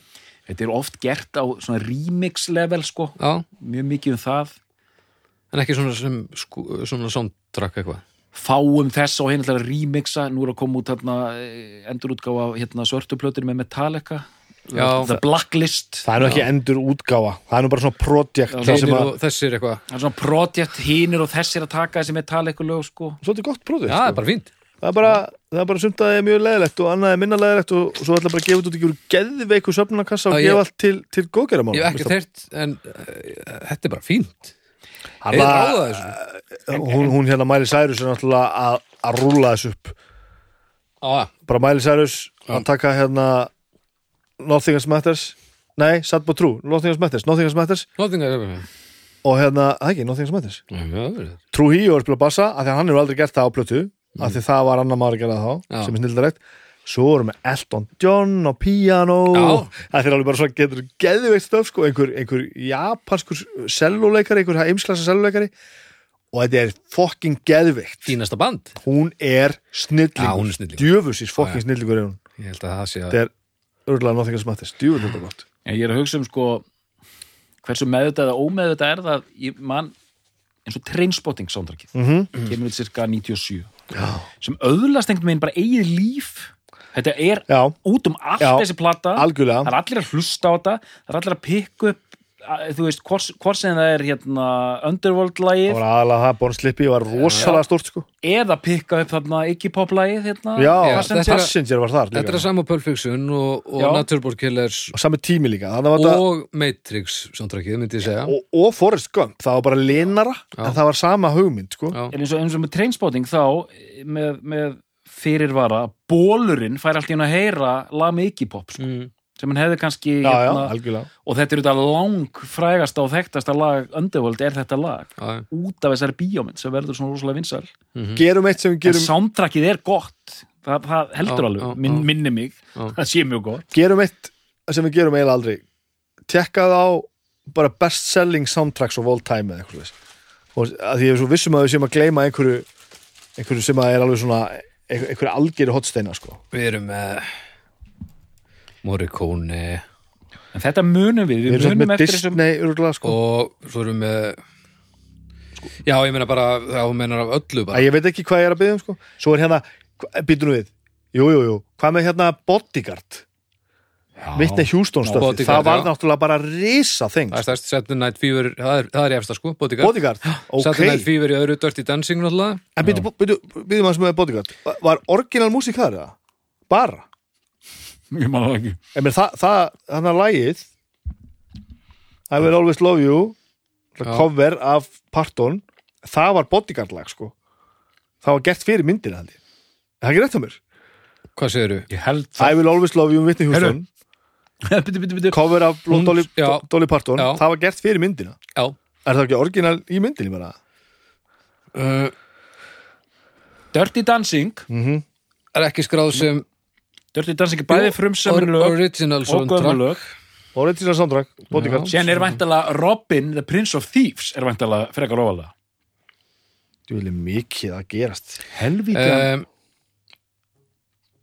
Þetta er oft gert á svona remix level sko, já, mjög mikið um það. En ekki svona sem sko, svona soundtrack eitthvað? Fáum þess og hérna til að remixa. Nú er að koma út hérna endurútgáfa hérna, svörtuplötur með Metallica Já. The Blacklist. Það er nú ekki endur útgáfa. Það er nú bara svona projekt að, og þessir eitthvað. Það er svona projekt hinir og þessir að taka þessi Metallica lög sko. Svolítið gott projekt já, það sko. er bara fínt. Það er bara, það er bara sumt að það er mjög leðilegt og annað er minna leðilegt og, og svo ætla bara að gefa út ekki úr geðveiku söfnunarkassa og gefa allt til, til góðgerðamál ég hef ekki þeirt, en uh, þetta er bara fínt. Hanna, ráða þessu. Hún, hún hérna Miley Cyrus er náttúrulega að, að rúlla þessu upp. Á, bara Miley Cyrus að taka hérna Nothing Else Matters. Nei, Sad But True, Nothing Else Matters. Nothing Else Matters. Nothing er og hérna, það ekki, Nothing Else Matters. Já, True Hero er að spila bassa af því að hann hefur aldrei gert það á plötu af því það var annar maður að gera það þá Já. sem er snildarægt svo erum við Elton John á piano Já. það er alveg bara svona getur geðveikt stöf sko, einhver, einhver japanskur selluleikari, einhver heimsklassa selluleikari og þetta er fucking geðveikt. Fínasta band. Hún er snillingur, Já, hún er snillingur. djöfusins Já, fucking já. snillingur er hún. Ég held að það sé að þetta er örgulega Nothing Else Matters, djöfull þetta gott. Ég er að hugsa um sko hversu meðvitað eða ómeðvitað er það ég man eins og trainspotting soundtrackið. Mm kemur út cirka 97 sem öðlast einhvern veginn bara eigið líf. Þetta er já, út um allt Já. þessi plata. Algjörlega. Það er allir að hlusta á þetta. Það er allir að pikka upp. að- þú veist, hvort, sem það er hérna það Underworld-lagið var aðalega það, Born Slippy var rosalega stórt sko eða pikka upp þarna Iggy Pop-lagið hérna, já, Passenger. þetta er- Passenger var þar þetta er líka að sama Pulp Fiction og, og Já. Naturborn Killers og sami tími líka þetta og Matrix soundtrackið, myndi ég segja og, og Forrest Gump, það var bara linara Já. en það var sama hugmynd sko. Eins og, eins og með trainspotting þá með, með fyrirvara bólurinn fær allt í hann að heyra lag með Iggy Pop sko, Mm. Sem hann hefði kannski já, já, hérna, algjörlega. og þetta er þetta lang frægasta og þekktasta lag Underworld er þetta lag. Já, já. út af þessari bíómynd sem verður svona rosalega vinsæl. Mhm. gerum eitt sem við en gerum, soundtrackið er gott. Það, það heldur Já, alveg, já, Min, já. minni mig. Já. (laughs) það sé mjög gott. Gerum eitt sem við gerum eiginlega aldrei. Tekkað á bara best selling soundtracks of all time eða eitthvað og því ég er svo vissum að við séum að gleyma einhverju einhverju sem að er alveg svona einhver- einhverju algeri hotsteina sko. Við erum með Morricone. En þetta munum við, við við munum eftir þessum sko. Og svo erum við Já, ég meina bara hún menar af öllu að bara ég veit ekki hvað ég er að byggja um sko. Svo er hérna, býtum við. Jú, jú, jú, hvað með hérna Bodyguard? Já, stöfi, Bodyguard, það var já. náttúrulega bara risa þing Það er Saturday Night Fever, það er, það er efsta sko, Bodyguard. Bodyguard, ok. Saturday Night Fever í öðru Dirty Dancing náttúrulega. En býtum við maður sem er Bodyguard. Var- var orginal músík þar eða? bara (laughs) Ég man það ekki. Meina, það, það, þannig að lagið I will always love you Já. cover af Parton það var bodyguard lag sko. Það var gert fyrir myndina held ég. Er það ekki rétt á mér? Hvað? Ég held I það. Will always love you um Whitney Houston. Bitu, bitu, bitu cover af Hún- Dolly. Dolly Parton. Já. það var gert fyrir myndina. Já. Er það ekki orginal í myndinni bara? Uh, Dirty Dancing Er ekki skráð sem Dirty Dancing er bæði frumsamur or- lög Original soundtrack. original soundtrack, bodyguard Síðan er væntalega Robin, the Prince of Thieves er væntalega frekar ofalega. Þú vilja mikið að gerast. Helvítiðan um,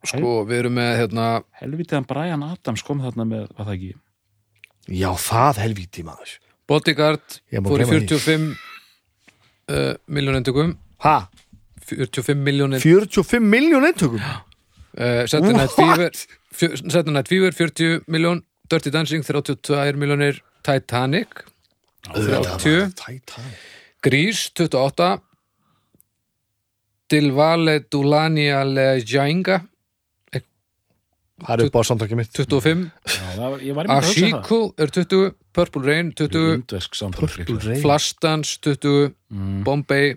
Sko, við erum með hérna Helvítiðan Brian Adams kom þarna með, var það ekki? Já, það helvíti maður. Bodyguard fór í gleyma því. 45 uh, miljón endugum ha, 45 miljón 45 miljón eintökum uh, (laughs) Saturday Night? Fever Saturday Night Fever 40 miljón Dirty Dancing 32 miljónir Titanic 30 Titanic. Grís 28 Dilvale Dulania Lejainga það er upp á soundtrackið mitt. 25 Já, það var, ég var einmitt að hugsa það. Ashiko er 20 Purple Rain 20 Indversk samfélag Purple Rain. Flashdance 20 Mm. Bombay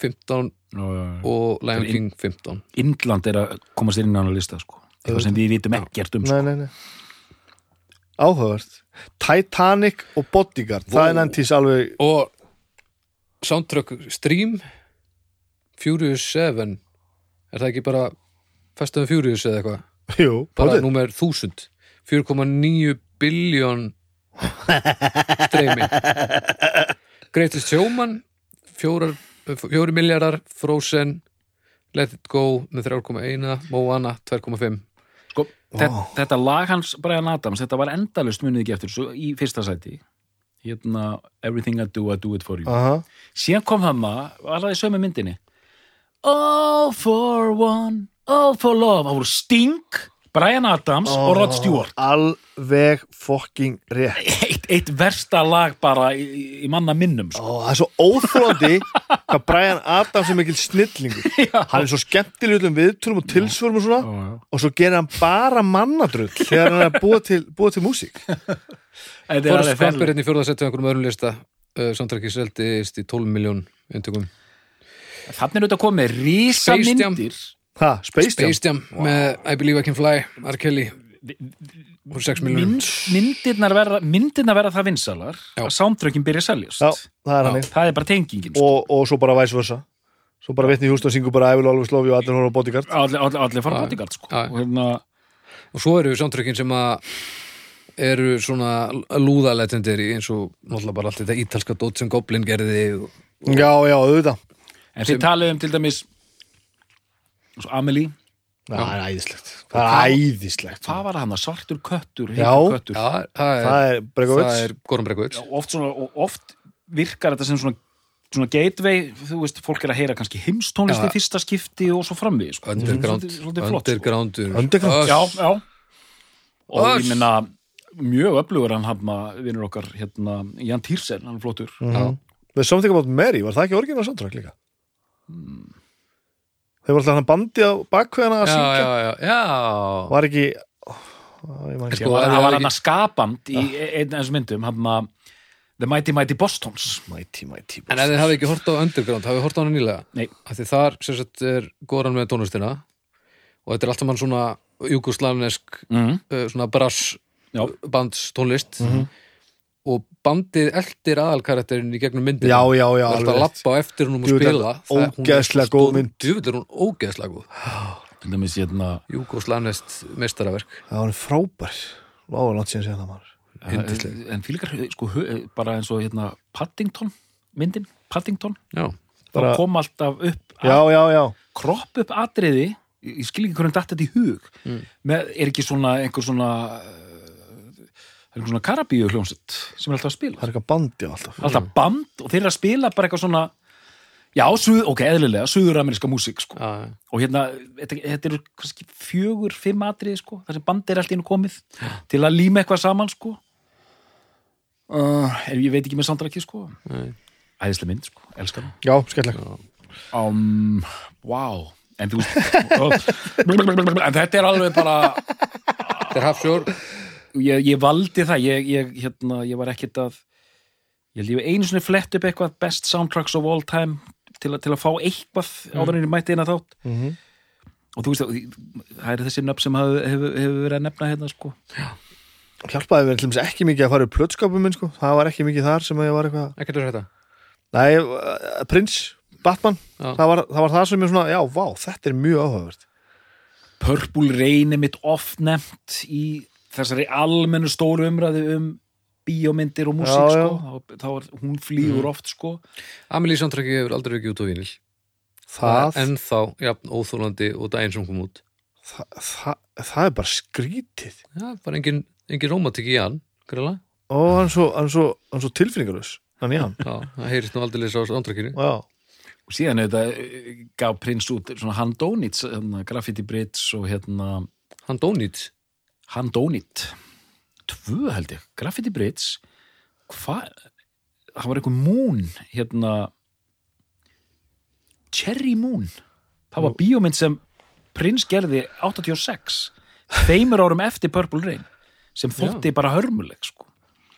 15 Já, já, já. Og Lion King 15 Indland er að komast inn á hana lista sko. eitthvað sem við vitum ekkert um Nei, sko. nei, nei. Áhugavert. Titanic og Bodyguard, það er nefntís alveg, og soundtrack Stream Furious 7 er það ekki bara Fast and Furious eða eitthvað jú, bara potið. númer 1000 4,9 biljón streymi (laughs) Greatest Showman 4, 4 miljardar Frozen Let It Go með 3,1 Moana 2,5 Sko, þetta, þetta lag hans Brian Adams, þetta var endalust munið ekki eftir svo í fyrsta sæti hérna Everything I Do, I Do It For You. Aha. síðan kom hann maður, það í sömu myndinni? All for one All for love, það voru Sting Brian Adams og Rod Stewart Alveg fucking rétt. (laughs) eitt, eitt versta lag bara í, í manna minnum sko. Ó, það er svo óþólandi (laughs) hvað Brian Adams er mikil snillingur. (laughs) Hann er svo skemmtilegum viðtölum og tilsvörum og svona Já, já. og svo gerir hann bara mannadrull þegar hann er að búa til, búa til músík. Þetta er Forrest alveg Gump er hérna í fjórðasetti á einhverjum öðrum lista uh, soundtrackið seldist í 12 miljón eintökum Þannig er þetta komið rísa myndir Ha, Space Jam? Space Jam með I Believe I Can Fly R. Kelly og 6 miljónum Mynd, myndirnar, verða, myndirnar verða það vinsalar Já. að soundtrackin byrja að seljast Já, það er hann það er bara tengingin sko. og, og svo bara vice versa. Svo bara vitni Hjúston syngur bara I will always love you og allir horfa á Bodyguard. allir, allir, allir fara Já. bodyguard sko. Já. og hérna og svo eru soundtrackin sem að eru svona lúðalegendary eins og náttúrulega bara allt þetta ítalska dót sem Goblin gerði og, Já, já, auðvitað. en þið talið um til dæmis Amelie Það er æðislegt. Það er æðislegt. hvað var hann, svartur köttur köttur já, það er, Það er Bregovic. er oft, svona, og oft virkar þetta sem svona, svona gateway, þú veist, fólk er að heyra kannski heimstónlist Já. í fyrsta skipti og svo framvið sko. Underground, sko. undergroundur Underground. já, já og Öss. ég minna mjög öflugur hann hann vinnur okkar hérna, Jan Týrsen, hann er flottur Já. There's Something About Mary, var það ekki orginal soundtrack líka? Þeir var alltaf hann bandi á bakkveðana að já, syngja já, já, já. Var ekki ó, ekki. Sko, var, það var hann að skapand í einn af þessum myndum hann að The Mighty Mighty Bostons Mighty, mighty en ef þið hafi ekki hort á Underground hafið hort á hana nýlega Nei. af því þar sem sagt er Goran með tónlistina og þetta er alltaf mann svona júgoslavnesk mm. uh, svona brass Já. bands tónlist og bandið eldir aðalkarakterinn í gegnum myndina. Já, já, já, alltaf að lappa á eftir hún og spila ógeðslega góð mynd. djúvill er hún ógeðslega góð. Hérna júgoslavnest mestarverk Það var frábær. Váða langt síðan séðan það maður. Yndisleg. en fylgjar sko, bara eins og hérna Paddington myndin, Paddington. Já, Bara- þá kom alltaf upp já, já, já. kropp upp atriði ég skil ekki hvernig datt þetta í hug. Mm. með, er ekki svona einhver svona uh, er einhver svona karabíu hljómsett sem er alltaf að spila. Það er eitthvað bandi alltaf. Alltaf band og þeir eru að spila bara eitthvað svona já, suð, ok, eðlilega, suður-ameríska músík sko. og hérna, þetta, þetta eru kannski fjögur, fimm atriði sko, þar sem band er alltaf inn komið til að líma eitthvað saman sko. Uh, ég veit ekki með sandrakki sko. Nei. æðislega mynd sko, elskar hana. Já, skemmtileg. Um, wow. En veist (laughs) en þetta er alveg bara Þetta er hafsjór ég, ég valdi það ég, ég, hérna, ég var ekkert að ég held ég hef einu sinni flett upp eitthvað best soundtracks of all time til, að- til að fá eitthvað áður en ég mætti inn að þátt. Mhm. og þú veist það er þessi nöfn sem hefur hef, hef verið að nefna hérna sko. Hjálpaði mér til dæmis ekki mikið að fara upp plötskapum minn sko, það var ekki mikið þar sem að ég var eitthvað Ekkert er þetta nei, uh, Prince, Batman. Já. það var, það var það sem ég svona, já, vá, þetta er mjög áhugavert. Purple Rain er mitt oft nefnt í þessari almennu stóru umræðu um bíómyndir og músík Já, já. sko. Þá, þá er, hún flýgur oft sko. Amelie soundtracki hefur aldrei ekki út á vínil. Það, En þá, jafn, óþólandi og daginn sem kom út. Það, það, það er bara skrítið. Já, bara engin, engin rómatik í hann Grela og hann svo, svo, svo tilfinningalus hann í hann. Já, það heyrist nú aldrei á soundtrackinu já, og síðan er þetta eh, gaf prins út svona Handónits, hérna, Graffiti Brits og hérna Hann dónýtt Handónit tvö held ég, Graffiti Brits. Hvað það var einhver Moon hérna Cherry Moon. Það var bíómynd sem prins gerði 86 tveimur árum eftir Purple Rain sem þótti bara hörmuleg sko.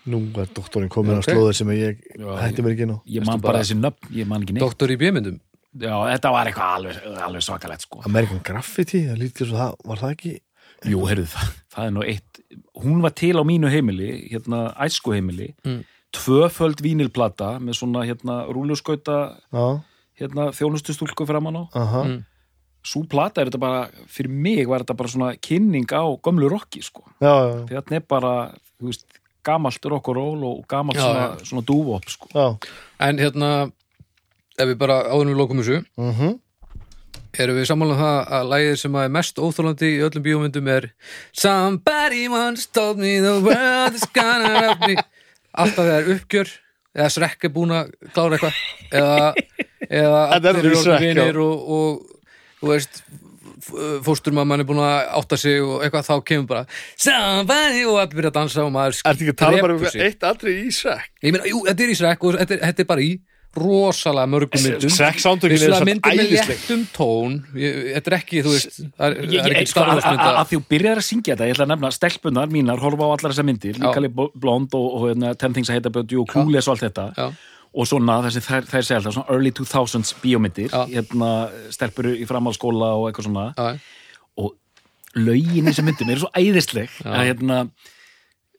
nú er doktorinn komin Ok. á slóðir sem ég Já, hætti mér ekki inn á. ég man bara- þessi nöfn, ég man ekki neitt. Doktor í bjömyndum já, þetta var eitthvað alveg, alveg svakalegt sko. American Graffiti, það lítið svo það, var það ekki Jú, heyrðu það, það er nú eitt hún var til á mínu heimili hérna æsku heimili Mm. tvöföld vínilplata með svona hérna rúluskauta já, hérna þjónustustúlku framan á. Aha, Mm. svo plata er þetta bara, fyrir mig var þetta bara svona kynning á gömlu rocki sko. Já, já, því þetta er bara, þú veist gamalt rock og roll og gamalt Já, svona, svona dúvop sko. Já. En hérna, ef við bara áðunum við lokum þessu mhm Erum við sammála um það að lægið sem að er mest óþólandi í öllum bíómyndum er Somebody once told me the world is gonna love me Alltaf þegar uppgjör eða Shrek er búin að klára eitthvað eða, eða Þetta er allir eru já. vinir og, og þú veist fósturmamman er búin að átta sig og eitthvað þá kemur bara Somebody og allir byrja að dansa og maður Ertu ekki að tala bara um eitt aldrei í Shrek? Ég meina, jú, þetta er í Shrek og þetta er, þetta er bara í rosalega mörgum myndum. samt myndir með léttum tón. Þetta er ekki, þú veist Það er, er ekki sko, að, að, því þú byrjar að syngja þetta, ég ætla að nefna stelpunar mínar, horfa á allar þessar myndir, líkali blond og, og hérna, Ten Things I Hate About You og Clueless og allt þetta. Já, og svona þessi þær, þær segja alltaf svona early 2000s bíómyndir, hérna stelpur í framhaldsskóla og eitthvað svona. Já, og lögin í þessum myndum eru svo æðisleg að hérna,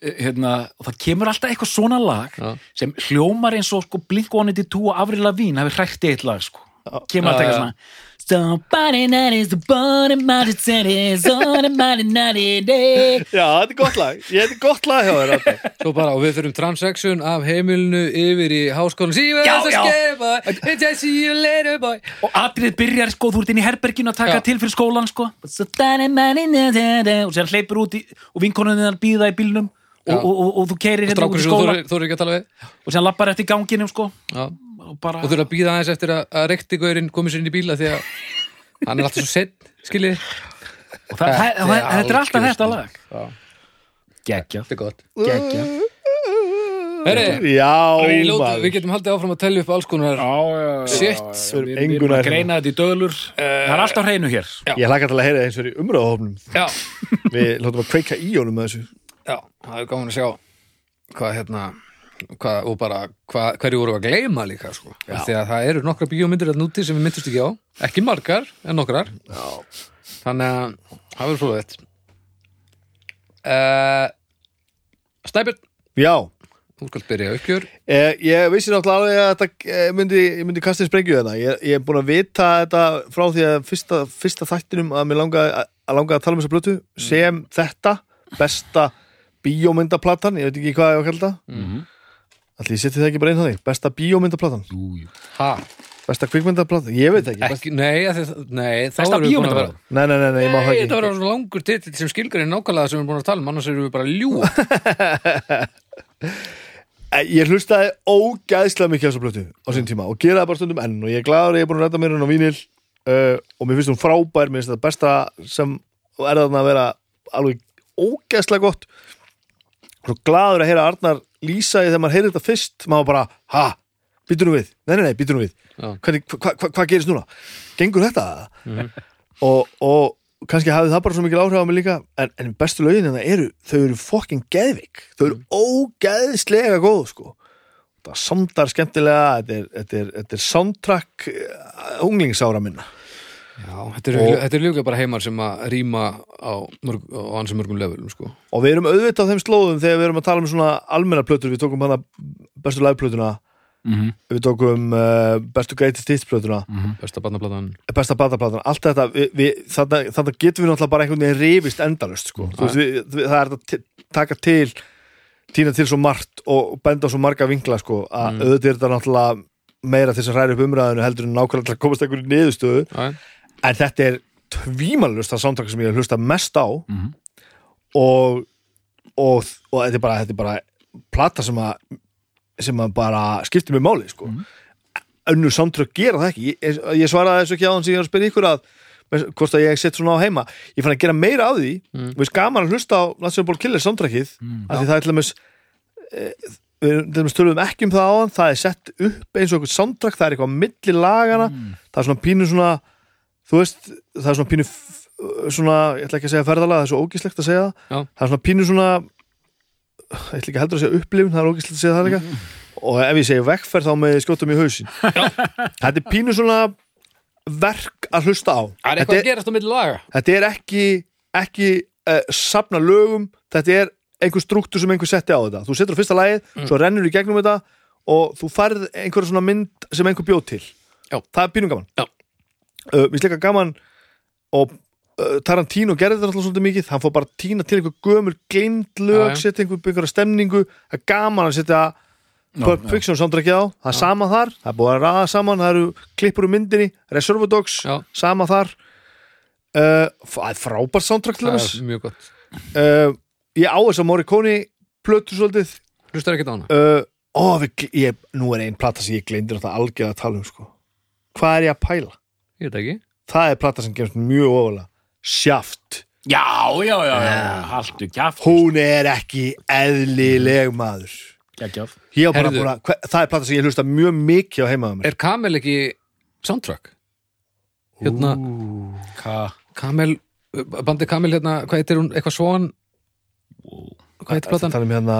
hérna og það kemur alltaf eitthvað svona lag Já. sem hljómar eins og sko Blink-182 og Avril Lavigne hafi hrækt eitt lag sko. kemur alltaf eitthvað svona Somebody that is the body mighty city Somebody mighty day (laughs) Já, þetta er gott lag, ég er gott lag hjá þér. Svo bara, og við þurfum transaction af heimilinu yfir í háskólan See you já. skefa I see you later boy og atrið byrjar sko, þú ert inn í herberginu að taka Já. til fyrir skólan sko that og sér hleypur út í, og vinkonunni þar býða í bílnum og, Já. og, og, og þú keirir hérna út í þú skóla. að tala við. Og sér lappar eftir ganginum sko. Já. og bara Og þurfa að býða aðeins eftir að, að rektigaurin komið sér inn í bíla því að hann er alltaf svo sett, skiljið og það, það, það, þetta er alltaf þetta lag. Já, er gott. Geggjað Herri, Já, maður. við getum haldið áfram að telja upp alls konar Shit, Við erum að greina þetta í döðlur það er alltaf hreinu hér. Ég hlaka til að heyra eins og í umröðahofnum Já, Við látum að kveika í honum með þessu já, það er gaman að sjá hvað hérna hvað, og bara hvað, hverju voru að gleyma líka sko. því að það eru nokkra bíómyndir að núti sem við myndust ekki á, ekki margar en nokkrar. Já. þannig að það verður svo veit uh, Snæbjörn. Já, þú skalt byrja uppgjör eh, ég vissi náttúrulega að þetta eh, myndi, myndi kasta í sprengju þetta ég, ég er búin að vita þetta frá því að fyrsta, fyrsta þættinum að mér langa að langa að tala um þessa blötu sem þetta besta bíómyndaplatan, ég veit ekki hvað ég á að kalla það. Mhm. Allir ég seti það ekki bara inn á því, besta bíómyndaplatan? Jú, jú. Ha, Besta kvikmyndaplatan, ég veit ekki. Best... ekki, nei, að þið, nei Besta bíómyndaplatan? Nei, nei, nei, nei, ég má það Nei, ekki. þetta var svo langur titill sem skilgarinn nákvæmlega sem við erum búin að tala um, annars erum við bara Eh, (laughs) Ég hlustaði ógæðslega mikið á þessu plötu á sín tíma og gera það bara stundum enn og ég er gladur að ég er búin að redda mér hún á vínil uh, og mér finnst hún frábær, mér finnst þetta besta sem er þarna að vera alveg ógæðslega gott svo gladur að heyra Arnar lýsa í þegar maður heyrir þetta fyrst maður bara, ha, býtur nú við. Nei, nei, nei, býtur nú við. Hvernig, hva, hva, hvað gerist núna? Gengur þetta? Og, og kannski hafði það bara svo mikil áhrif á mig líka en, en bestu lögin en það eru þau eru fokkin geðvik, þau eru ógeðslega góð sko. Það samdar skemmtilega þetta er, þetta er, þetta er soundtrack uh, unglingsára minna Já, þetta er, Og- þetta er líka bara heimar sem að rýma á, mörg, á ansið mörgum levelum sko. og við erum auðvitað á þeim slóðum þegar við erum að tala um svona almenna plötur. Við tókum hana bestu liveplötuna. Mhm. við tókum uh, bestu greatest hits plötuna. Besta barnaplatan besta bataplatan, allt þetta við, við, þarna, þarna getum við náttúrulega bara einhvern veginn rifist endalust sko. Þú veist, við, við, það er að taka til týna til svo margt og benda svo marga vinkla sko, að auðvitað er þetta náttúrulega meira til þess að hræra upp umræðinu heldur en nákvæmlega komast einhverju niðurstöðu. Já, en þetta er tvímanlust það samtak sem ég hef hlusta mest á. Mhm. og, og og þetta er bara, þetta er bara plata sem að sem að bara skiptir mig máli sko. önnur samtrök gera það ekki. Ég, ég svaraði þessu ekki á hann sem ég var að spyrja ykkur að hvort að ég sett svona á heima. Ég fann að gera meira af því. Mm. við gaman að hlusta á National Ball Killer samtrakið mm. af því það er til dæmis e, við til dæmis töluðum ekki um það á hann það er sett upp eins og eitthvað samtrak það er eitthvað á milli lagana það er svona pínu svona þú veist, það er svona pínu svona, ég ætla ekki að segja ferðalega það er svo ógislegt að segja. Það Já. það er svona pínu svona ég ætla ekki heldur að segja upplifun það er ógislegt að segja það líka. Og ef ég segi vekkferð þá með skjóta mig í hausin þetta er pínu svona verk að hlusta á. Það er þetta eitthvað er, að gerast á milli laga. Þetta er ekki ekki uh, safna lögum þetta er einhver struktúr sem einhver setti á þetta. Þú setur á fyrsta lagið, svo rennur í gegnum þetta og þú færð einhverja svona mynd sem einhver bjóð til. Já. það er pínum gaman. Já. Uh, mér slika gaman og uh, Tarantino gerði þetta alltaf svolítið mikið. Hann fór bara að tína til einhver gömur gleind lög, setja einhver, einhverja stemningu. Það er gaman að setja Pulp. Fiction samdrækið á, það er sama þar. Það er búið að ræða saman, það eru klippur úr myndinni. Reservoir Dogs, Já. sama þar. Uh, það er frábært soundtrack til Það þess mjög gott. Ég á þess að Morricone plötu svolítið. Hlustar ekki á hana? Ó, við, ég, nú er ein plata sem ég gleyndir þetta algjörð að tala um sko. hvað er ég að pæla? Ég veit ekki. Það er plata sem gerist mjög ofalega. Shaft, Já, já, já, já, haltu kjaft hún er ekki eðlileg maður. Að, hver, það er plata sem ég hlusta mjög mikið á heimaðum mér. Er Kamel ekki soundtrack? Hérna, Ka Kamel Bandi Kamel hérna, hvað heitir hún? Eitthvað svon? Hvað heitir það platan? tala um hérna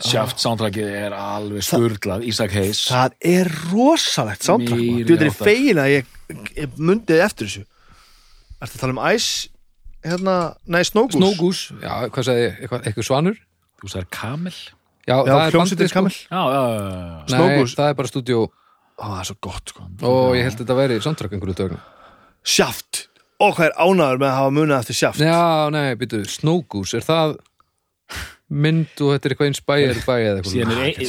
Sjáft soundtrackið er alveg skurglað Ísak Hayes það er rosalegt soundtrack þú veit, er áttar. fegin að ég, ég mundið eftir þessu. Ertu að tala um Ice hérna, nei, Snowgoose? Snógús, já, hvað sagði ég? Eitthvað, eitthvað svanur? Þú sagðir Kamel. Já, Já, það er bandið sko. Kamel. Já, já. Nei, það er bara stúdíó. Ó, það er svo gott sko. Og ég held að þetta væri soundtrack einhverju dögn Shaft, og hvað er ánæður með að hafa munið eftir Shaft. Já, nei, býtu, Snógús, er það mynd og þetta er eitthvað inspired by eða eitthvað síðan er, eitt,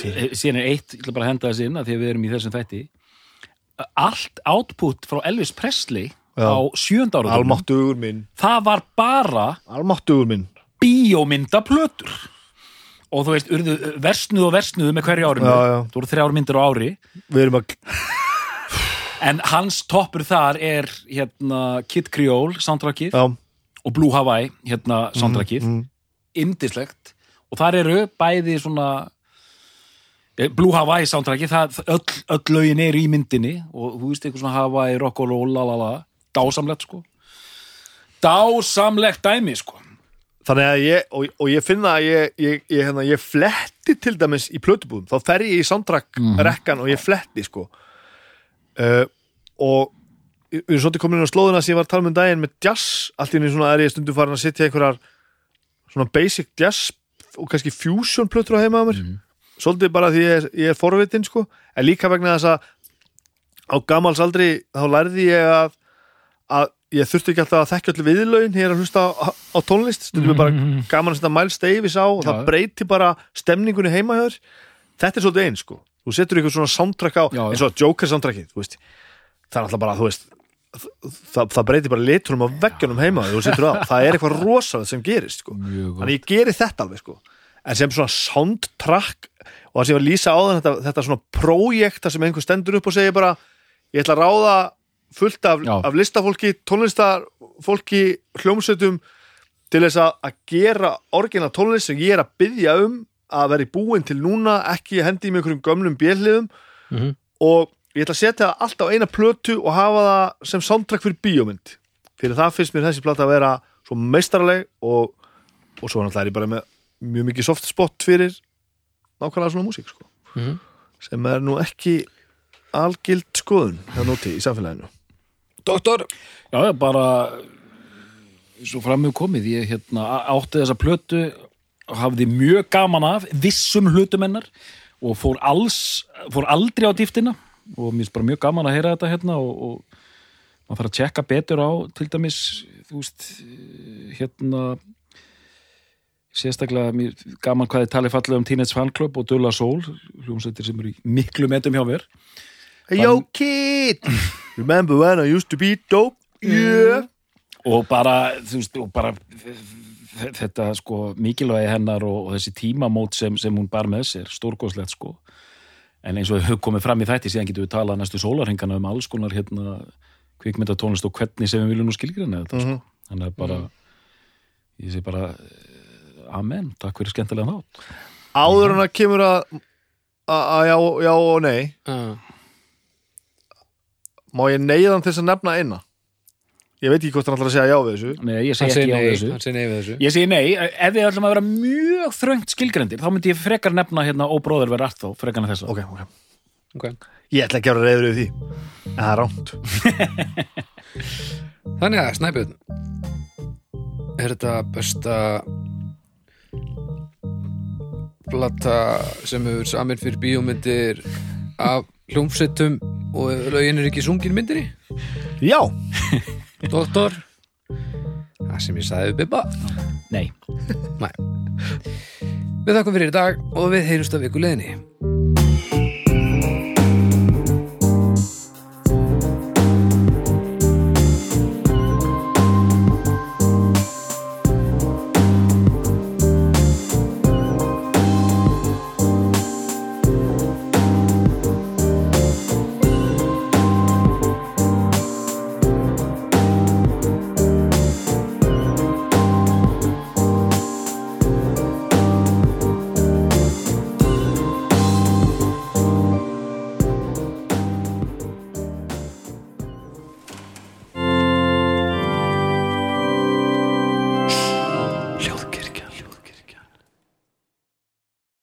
er eitt, ég ætla bara henda þess inn að því að við erum í þessum þætti. Allt output frá Elvis Presley Já. á sjönda ára Almáttugur minn. það var bara bíómyndaplötur. Og þú veist, urðu versnuð og versnuð með hverju árinu. Já, já. þú voru þrjár myndir á ári. Við erum að en hans toppur þar er hérna Kid Creole soundtrackið. Já, og Blue Hawaii hérna soundtrackið. mm. indislegt og þar eru bæði svona eh, Blue Hawaii það, öll, öll lögin er í myndinni og þú veist eitthvað svona Hawaii, rock og roll lalala, dásamlegt sko. Dásamlegt dæmi sko. Þannig að ég, og, og ég finna að ég, ég, ég, hérna, ég fletti til dæmis í plötubúðum, þá fer ég í soundtrack rekkan og ég fletti sko. Uh, og við erum svolítið komin inn á slóðuna sem ég var að tala um daginn með jazz, allt í henni svona er ég stundum farin að sitja einhverjar svona basic jazz og kannski fusion plötur á heima á mér. Svolítið bara því ég er, ég er forvitin sko, en líka vegna þess að á gamals aldri þá lærði ég að, að ég þurfti ekki alltaf að þekkja allir viðlaun hér að hlusta á, á tónlist. Stundum er bara gaman að setja Miles Davis á og það Já. breyti bara stemningunni heima hjá þér. Þetta er svolítið eins sko. Þú setur ykkur svona soundtrack á Já, eins og Joker soundtrackið þú veist. það er alltaf bara, þú veist það, það breyti bara liturum á veggjunum heima (laughs) það er eitthvað rosalega sem gerist sko. Mjög þannig ég geri þetta alveg sko en sem svona soundtrack og það sem ég var að lýsa á þann þetta, þetta svona projekt þar sem einhver stendur upp og segir bara ég ætla að ráða fullt af, af listafólki, tónlistarfólki hljómsveitum til þess að, að gera orginal tónlist sem ég er að byggja um að vera í búin til núna, ekki hendi í með einhverjum gömlum bjelliðum Mhm. og ég ætla að setja það allt á eina plötu og hafa það sem soundtrack fyrir bíómynd fyrir það finnst mér þessi plata að vera svo meistarleg og, og svo náttúrulega er ég bara með mjög mikið soft spot fyrir nákvæmlega svona músík sko. Mhm. sem er nú ekki algild skoðun hjá nóti í samfélaginu Doktor, Já, já, bara svo framöðu komið, ég hérna átti þessa plötu og hafði mjög gaman af vissum hlutum hennar og fór alls, fór aldrei á dýftina og mér finnst bara mjög gaman að heyra þetta hérna og, og maður þarf að tjekka betur á til dæmis, þú veist hérna sérstaklega mér gaman hvað þið talið fallega um Teenage Fan Club og Dulla Soul hljómsveitir sem eru í miklu metum hjá mér. Hey yo kid! (laughs) Remember when I used to be dope? Yeah. Og bara, veist, og bara þetta sko mikilvægi hennar og, og þessi tímamót sem, sem hún bar með sér, stórgóðslegt sko en eins og þau komið fram í þætti síðan getum við talað næstu sólarhingana um alls konar hérna kvikmyndatónlist og hvernig sem við viljum nú skilgrina þetta sko. þannig að bara ég sé bara eh, amen, takk fyrir skemmtilega nátt Áður en að kemur að að já, já og nei. Uh, Má ég neyðan þess að nefna eina Ég veit ekki hvort hann ætlar að segja já við þessu. Nei, ég segi ekki á nei, þessu. hann segir nei við þessu. Ég segi nei, ef við ætlum að vera mjög þröngt skilgrendir, þá myndi ég frekar nefna hérna óbróður verið allt þá, frekar en þessa. Ok, ok. Okay. Ég ætla ekki að vera reyður yfir því. En það er ránt (laughs) Þannig að Snæbjörn Er þetta besta plata sem hefur samin fyrir bíómyndir af hljómsveitum og lögin er ekki sungin myndir í Já (laughs) Doktor? Það sem ég sagði við Bibba. Nei. Nei. Við þakkum fyrir í dag og við heyrumst af ykkur leðinni